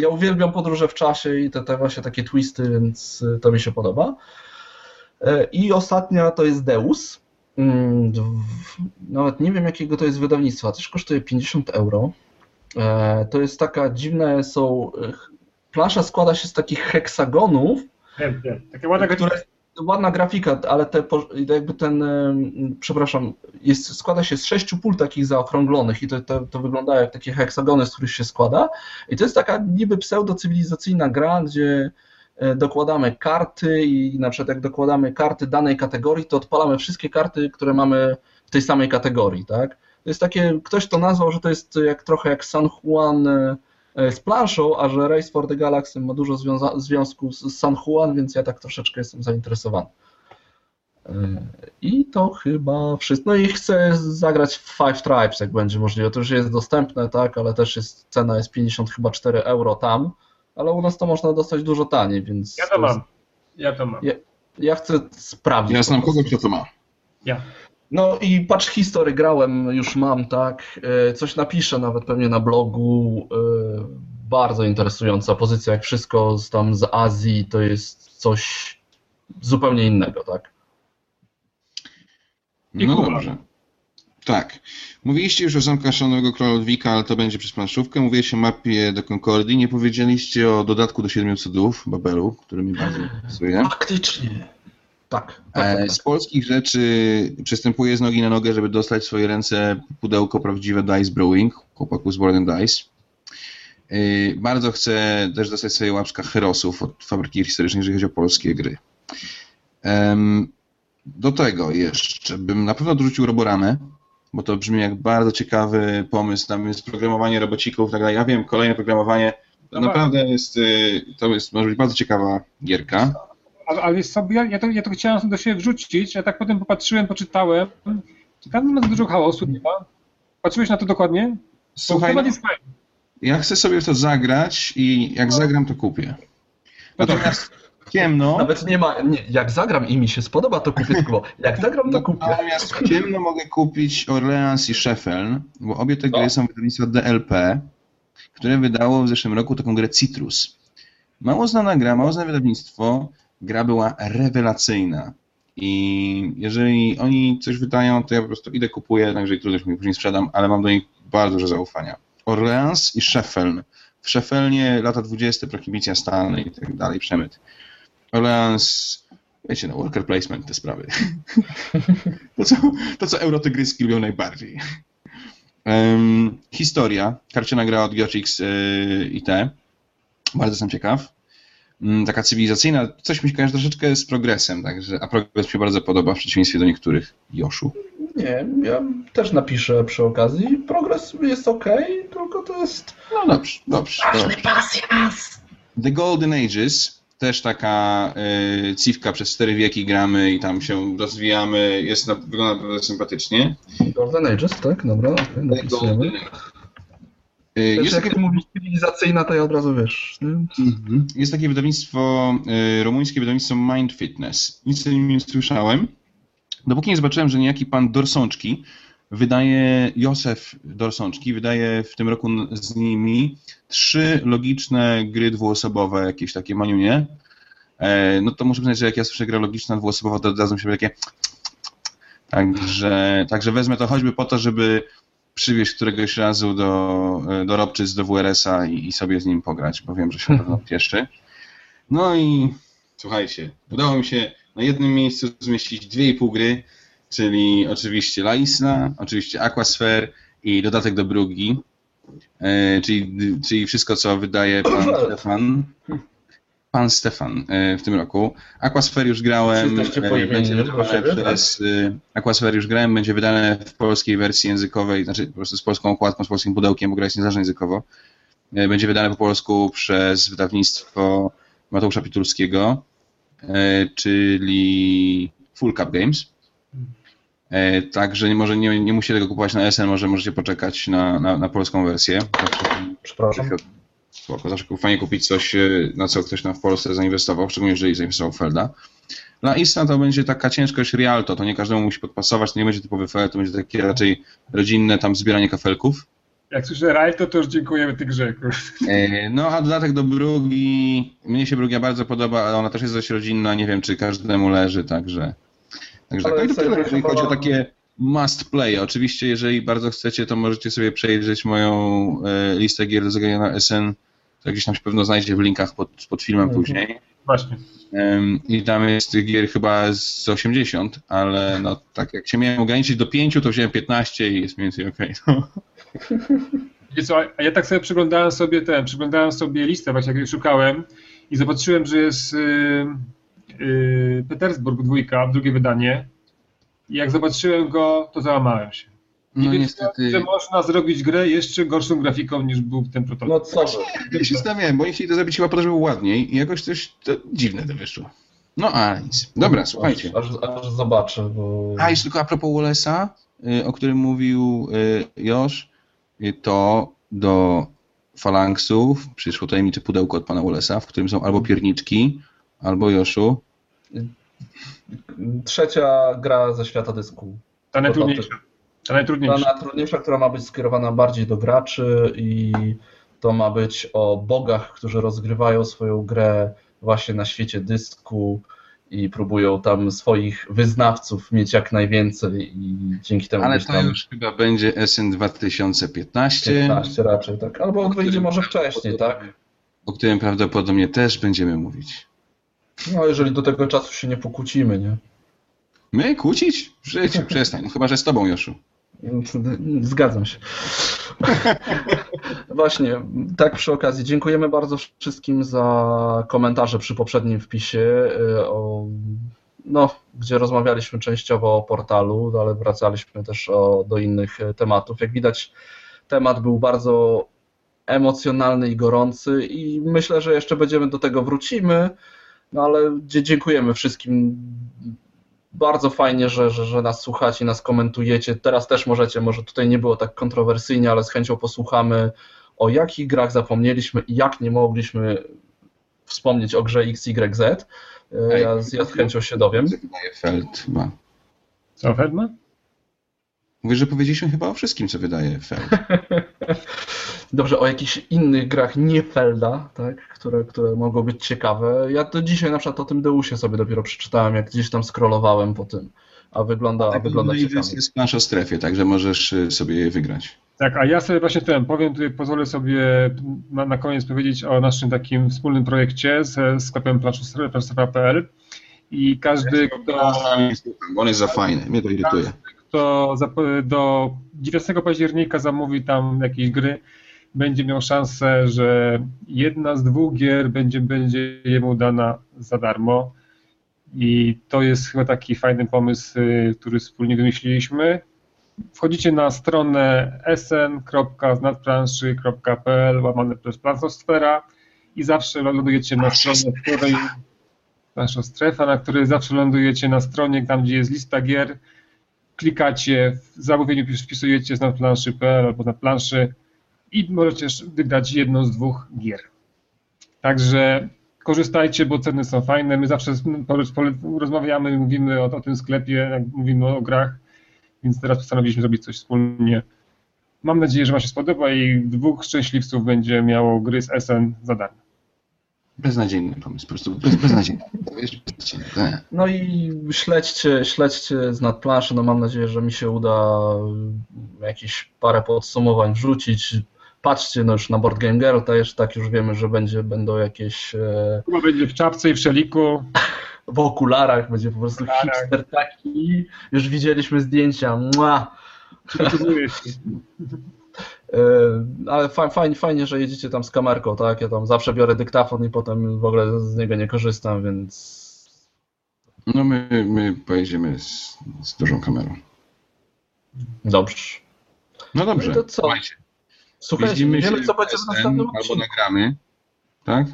ja uwielbiam podróże w czasie i te, te właśnie takie twisty, więc y, to mi się podoba. E, I ostatnia to jest Deus. Mm, Nawet nie wiem jakiego to jest wydawnictwa, też kosztuje 50 euro. E, To jest taka dziwne, są. e, Plansza składa się z takich heksagonów, Wiem, wiem. Takie ładne które, ładna grafika, ale te, jakby ten, przepraszam, jest, składa się z sześciu pól takich zaokrąglonych i to, to, to wygląda jak takie heksagony, z których się składa. I to jest taka niby pseudo-cywilizacyjna gra, gdzie e, dokładamy karty i na przykład jak dokładamy karty danej kategorii, to odpalamy wszystkie karty, które mamy w tej samej kategorii, tak? To jest takie, ktoś to nazwał, że to jest jak trochę jak San Juan e, z planszą, a że Race for the Galaxy ma dużo związa- związku z San Juan, więc ja tak troszeczkę jestem zainteresowany. E, I to chyba wszystko. No i chcę zagrać w Five Tribes, jak będzie możliwe. To już jest dostępne, tak, ale też jest cena jest 50 chyba 4 euro tam, ale u nas to można dostać dużo taniej, więc. Ja to mam. Ja to mam. Ja, ja chcę sprawdzić. Ja znam kogoś, kto to ma. Ja. No i patrz history grałem, już mam, tak. E, Coś napiszę nawet pewnie na blogu. E, Bardzo interesująca pozycja, jak wszystko z tam z Azji, to jest coś zupełnie innego, tak. I No Kuba. dobrze. Tak. Mówiliście już o zamkach Szalonego Króla Ludwika, ale to będzie przez planszówkę. Mówiliście o mapie do Concordii. Nie powiedzieliście o dodatku do Siedmiu Cudów, Babelu, który mnie bardzo interesuje. Faktycznie. Tak. tak, E, tak, Z tak. polskich rzeczy przystępuję z nogi na nogę, żeby dostać w swoje ręce pudełko prawdziwe Dice Brewing, chłopaku z Board and Dice. E, Bardzo chcę też dostać sobie łapska Herosów od fabryki historycznej, jeżeli chodzi o polskie gry. Do tego jeszcze bym na pewno dorzucił Roboramę, bo to brzmi jak bardzo ciekawy pomysł. Tam jest programowanie robocików i tak dalej. Ja wiem, kolejne programowanie. To naprawdę jest, y, to jest, może być bardzo ciekawa gierka. Ale, ale jest sobie, ja, ja, to, ja to chciałem do siebie wrzucić, a tak potem popatrzyłem, poczytałem. Czy tam nie ma za dużo chaosu, nie ma? Patrzyłeś na to dokładnie? Słuchaj, to no, jest ja chcę sobie w to zagrać i jak zagram, to kupię. No to- Natomiast ciemno, Nawet nie ma, nie, jak zagram i mi się spodoba, to kupię tylko. Jak zagram, to kupię. natomiast ciemno mogę kupić Orleans i Sheffield, bo obie te gry O. są wydawnictwa DLP, które wydało w zeszłym roku taką grę Citrus. Mało znana gra, mało znane wydawnictwo, gra była rewelacyjna. I jeżeli oni coś wydają, to ja po prostu idę, kupuję, także i trudno mi później sprzedam, ale mam do nich bardzo dużo zaufania. Orleans i Sheffield. W Sheffelnie lata 20, prohibicja Stanley i tak dalej, przemyt. Orleans, wiecie, no, worker placement, te sprawy. to, co, to, co eurotygryski lubią najbardziej. Em, historia, karciana gra od Geochix yy, i te. Bardzo jestem ciekaw. Mm, taka cywilizacyjna, coś mi się kojarzy troszeczkę z progresem, także, a progres mi się bardzo podoba w przeciwieństwie do niektórych Joszu. Nie, ja też napiszę przy okazji. Progres jest ok, tylko to jest. No dobrze, dobrze. dobrze. The Golden Ages, też taka y, ciwka przez cztery wieki gramy i tam się rozwijamy, jest na, wygląda naprawdę sympatycznie. Golden Ages, tak? Dobra, okej, The. Golden Ages. Y, Jest Jest jak takie, mówisz cywilizacyjna, to ja od razu wiesz. Mhm. jest takie wydawnictwo, y, rumuńskie wydawnictwo Mind Fitness. Nic o nim nie słyszałem. Dopóki nie zobaczyłem, że niejaki pan Dorsączki wydaje, Józef Dorsączki wydaje w tym roku z nimi trzy logiczne gry dwuosobowe, jakieś takie maniunie. E, no to muszę przyznać, że jak ja słyszę grę logiczna dwuosobowa, to od razu mi się takie Także, także wezmę to choćby po to, żeby przywieźć któregoś razu do, do Robczyc, do WRS-a i, i sobie z nim pograć, bo wiem, że się na pewno cieszy. No i słuchajcie, udało mi się na jednym miejscu zmieścić dwie i pół gry, czyli oczywiście La Isla, oczywiście Aquasphere i dodatek do Brugi, e, czyli, czyli wszystko, co wydaje pan Stefan. Pan Stefan e, w tym roku. Aquasphere już grałem. Poimieni, będzie wydane przez e, Aquasphere już grałem, będzie wydane w polskiej wersji językowej, znaczy po prostu z polską okładką, z polskim pudełkiem, bo gra jest niezależna językowo. Będzie wydane po polsku przez wydawnictwo Mateusza Pitulskiego, czyli Full Cup Games. Także nie, może nie, nie musicie tego kupować na SN, może możecie poczekać na, na, na polską wersję. Przepraszam. Spoko, zawsze fajnie kupić coś, e, na co ktoś tam w Polsce zainwestował, szczególnie jeżeli zainwestował Felda. Dla Ista to będzie taka ciężkość Rialto, to nie każdemu musi podpasować, to nie będzie typowy Feld, to będzie takie raczej rodzinne tam zbieranie kafelków. Jak słyszę Rajto, to już dziękujemy tej grze. kurwa. E, No a dodatek do Brugi, mnie się Brugia bardzo podoba, ale ona też jest dość rodzinna, nie wiem czy każdemu leży, także... Także tak, Ale no jeżeli chodzi o takie must play. Oczywiście, jeżeli bardzo chcecie, to możecie sobie przejrzeć moją e, listę gier do zagrania na SN, to gdzieś tam się pewno znajdzie w linkach pod, pod filmem Mhm. później. Właśnie. I tam jest tych gier chyba z 80, ale no tak jak się miałem ograniczyć do 5, to wziąłem 15 i jest mniej więcej okej. no. Wiecie co, a ja tak sobie przyglądałem sobie ten, przyglądałem sobie listę, właśnie jak szukałem i zobaczyłem, że jest y, y, Petersburg dwójka, drugie wydanie. I jak zobaczyłem go, to załamałem się. Nie No niestety. że można zrobić grę jeszcze gorszą grafiką niż był ten prototyp. No co. Ja się zastanawiałem, bo oni chcieli to zrobić chyba po to, żeby było ładniej i jakoś coś to dziwne to wyszło. No a nic. Dobra, słuchajcie. Aż, aż, aż zobaczę, bo... A, jeszcze tylko a propos Wallace'a, y, o którym mówił y, Josz, y, to do Falanksów przyszło tajemnicze pudełko od pana Wallace'a, w którym są albo pierniczki, albo Joszu. Trzecia gra ze świata dysku. Ta najtrudniejsza. Ta Ta najtrudniejsza. najtrudniejsza, która ma być skierowana bardziej do graczy i to ma być o bogach, którzy rozgrywają swoją grę właśnie na świecie dysku i próbują tam swoich wyznawców mieć jak najwięcej i dzięki temu Ale to tam już chyba będzie SN 2015, 15 raczej, tak. Albo wyjdzie może wcześniej, tak? o którym prawdopodobnie też będziemy mówić. No jeżeli do tego czasu się nie pokłócimy, nie? My kłócić? W życiu, przestań. No, chyba, że z tobą, Joszu. Zgadzam się. Właśnie, tak przy okazji, dziękujemy bardzo wszystkim za komentarze przy poprzednim wpisie, y, o, no, gdzie rozmawialiśmy częściowo o portalu, ale wracaliśmy też o, do innych e, tematów. Jak widać, temat był bardzo emocjonalny i gorący i myślę, że jeszcze będziemy do tego wrócimy, no ale dziękujemy wszystkim bardzo fajnie, że, że, że nas słuchacie, nas komentujecie. Teraz też możecie, może tutaj nie było tak kontrowersyjnie, ale z chęcią posłuchamy o jakich grach zapomnieliśmy i jak nie mogliśmy wspomnieć o grze XYZ. E, Ja, ja z chęcią się dowiem. Feld chyba. Co, Fedma? Mówię, że powiedzieliśmy chyba o wszystkim, co wydaje Feld. Dobrze, o jakichś innych grach nie Felda, tak, które, które mogą być ciekawe. Ja to dzisiaj na przykład o tym Deusie sobie dopiero przeczytałem, jak gdzieś tam scrollowałem po tym, a wygląda, a Tak, wygląda no i ciekawie. jest plansz o strefie, także możesz y, sobie je wygrać. Tak, a ja sobie właśnie ten powiem, tutaj pozwolę sobie na, na koniec powiedzieć o naszym takim wspólnym projekcie ze sklepem planszostrofa.pl i każdy, kto, Bo on jest za fajny, mnie to irytuje. Kto do 19 października zamówi tam jakieś gry, będzie miał szansę, że jedna z dwóch gier będzie, będzie jemu dana za darmo. I to jest chyba taki fajny pomysł, y, który wspólnie wymyśliliśmy. Wchodzicie na stronę sn.znadplanszy.pl łamane przez planszosfera i zawsze lądujecie na stronie, w której planszostrefa, na której zawsze lądujecie na stronie, tam gdzie jest lista gier, klikacie, w zamówieniu wpisujecie znadplanszy.pl albo na planszy i możecie wygrać jedną z dwóch gier. Także korzystajcie, bo ceny są fajne. My zawsze rozmawiamy, mówimy o, o tym sklepie, mówimy o grach, więc teraz postanowiliśmy zrobić coś wspólnie. Mam nadzieję, że Wam się spodoba i dwóch szczęśliwców będzie miało gry z SN za darmo. Beznadziejny pomysł, po prostu bez, beznadziejny. Jest beznadziejny. No i śledźcie, śledźcie z nadplanszy. No mam nadzieję, że mi się uda jakieś parę podsumowań wrzucić. Patrzcie no już na Board Game Girl, też tak już wiemy, że będzie, będą jakieś e, Chyba będzie w czapce i w szeliku. w okularach, będzie po prostu okularach. hipster taki. Już widzieliśmy zdjęcia. Mua! Przygotowuje się. E, Ale fa- fajnie, fajnie, że jedziecie tam z kamerką, tak? Ja tam zawsze biorę dyktafon i potem w ogóle z niego nie korzystam, więc No my, my pojedziemy z, z dużą kamerą. dobrze. No dobrze, No to co? słuchajcie. Słuchajcie, Widzimy wiemy się co będzie w następnym albo nagramy. Tak?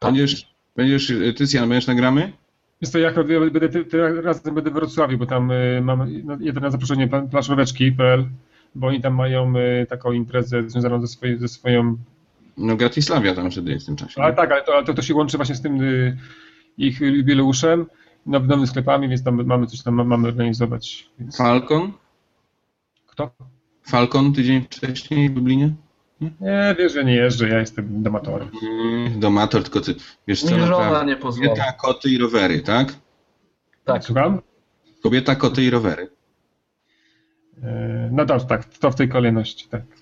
Będziesz, będziesz, y, Tycjan, będziesz nagramy? Jest to jak ja będę ty, ty, razem będę w Wrocławiu, bo tam y, mam no, jeden na zaproszenie planszóweczki.pl, bo oni tam mają y, taką imprezę związaną ze, swojej, ze swoją. No Gratislavia tam wtedy jest w tym czasie. Ale tak, ale to, ale to, to się łączy właśnie z tym y, ich jubileuszem, now, nowymi sklepami, więc tam mamy coś tam mamy organizować. Więc... Falcon? Kto? Falcon tydzień wcześniej w Lublinie? Nie, wiesz, że nie jeżdżę, ja jestem domatorem. Mm, Domator, tylko ty, wiesz co, żona nie pozwoli. Kobieta, koty i rowery, tak? Tak. Słucham? Kobieta, koty i rowery. E, No dobrze, tak, to w tej kolejności, tak.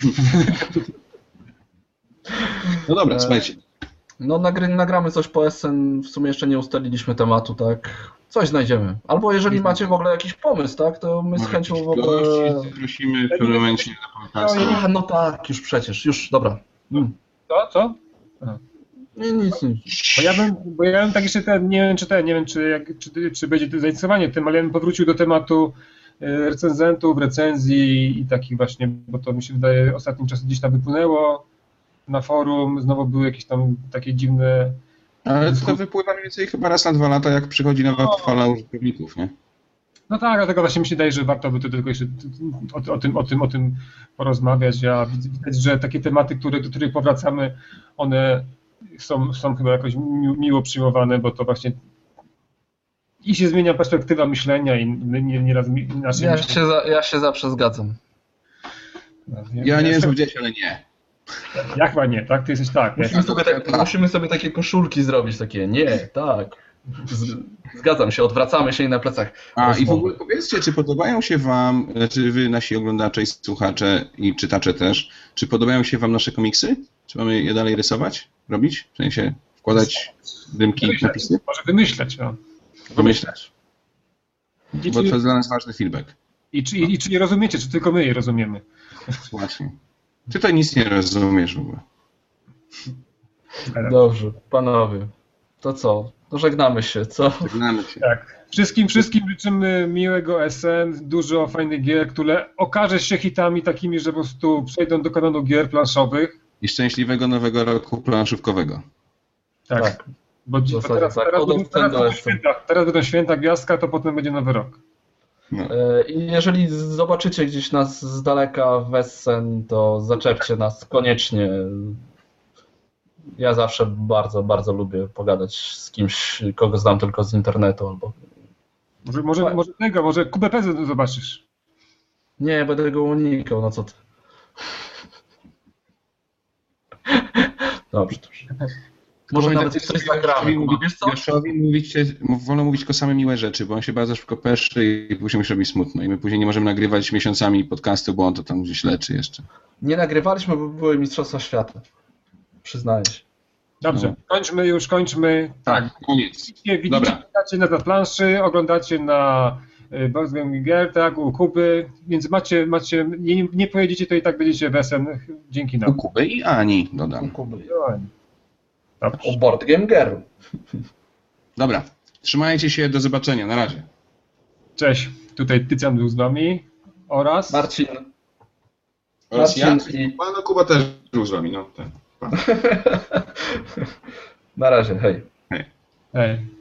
No dobra, E, słuchajcie. No nagry, nagramy coś po SN, w sumie jeszcze nie ustaliliśmy tematu, tak? Coś znajdziemy. Albo jeżeli macie w ogóle jakiś pomysł, tak? To my z chęcią w ogóle... Prosimy w pewnym momencie na podcast. A, no tak, już przecież, już, dobra. Mm. Co, co? Nie, nic, nic. Bo ja bym, bo ja bym tak jeszcze ten, nie wiem czy ten, nie wiem czy, jak, czy, czy będzie to zainteresowanie tym, ale ja bym powrócił do tematu recenzentów, recenzji i takich właśnie, bo to mi się wydaje ostatnim czasem gdzieś tam wypłynęło na forum, znowu były jakieś tam takie dziwne Ale to wypływa mniej więcej chyba raz na dwa lata, jak przychodzi nowa fala użytkowników, nie? No tak, dlatego właśnie mi się wydaje, że warto by tu tylko jeszcze o, o, tym, o, tym, o tym porozmawiać. Ja widać, że takie tematy, które, do których powracamy, one są, są chyba jakoś mi, miło przyjmowane, bo to właśnie i się zmienia perspektywa myślenia i nie, nieraz mi- inaczej Ja się, za, ja się zawsze zgadzam. Ja nie wiem, co powiedziałeś, ale nie. Jak chyba nie, tak? Ty jesteś tak. Musimy sobie, tak, musimy sobie takie koszulki zrobić, takie nie, tak. Z, zgadzam się, odwracamy się i na plecach. A i w ogóle powiedzcie, czy podobają się wam, czy wy, nasi oglądacze i słuchacze i czytacze też, czy podobają się wam nasze komiksy? Czy mamy je dalej rysować, robić? W sensie wkładać dymki, napisy? Może wymyśleć. O. Pomyśleć. I, Bo to jest dla nas ważny feedback. i, czy, I czy nie rozumiecie, czy tylko my je rozumiemy? Właśnie. Ty tutaj nic nie rozumiesz w ogóle. Dobrze, panowie. To co? To żegnamy się, co? Żegnamy się. Tak. Wszystkim, wszystkim życzymy miłego SN, dużo fajnych gier, które okaże się hitami takimi, że po prostu przejdą do kanonu gier planszowych. I szczęśliwego nowego roku planszówkowego. Tak. Tak. Bo, bo zasadzie teraz, tak. teraz, Od teraz, do będą święta, teraz będą święta gwiazdka, to potem będzie nowy rok. No. E, jeżeli zobaczycie gdzieś nas z daleka w Essen, to zaczepcie nas koniecznie. Ja zawsze bardzo, bardzo lubię pogadać z kimś, kogo znam tylko z internetu albo. Może, może, może tego, może QBP zobaczysz. Nie, będę go unikał, no co ty. Dobrze, dobrze. Może nawet Pamiętajcie, coś zagramy. Joszowi Kuba, Wiesz co? Joszowi mówicie, mów- wolno mówić tylko same miłe rzeczy, bo on się bardzo szybko peszy i później mu się robi smutno. I my później nie możemy nagrywać miesiącami podcastu, bo on to tam gdzieś leczy jeszcze. Nie nagrywaliśmy, bo były Mistrzostwa Świata. Przyznaję się. Dobrze, No. kończmy już, kończmy. Tak, koniec. Widzicie, widzicie nas na planszy, oglądacie na y, Boxgame Gier, tak, u Kuby, więc macie, macie nie, nie pojedziecie, to i tak będziecie wesem dzięki U nam. Kuby i Ani dodam. Dobrze. O Board Game Girl. Dobra, trzymajcie się, do zobaczenia, na razie. Cześć, tutaj Tycjan był z wami oraz... Marcin. Oraz ja. Marcin i... Pana Kuba też był z wami, no. Ten. Na razie, hej. Hej.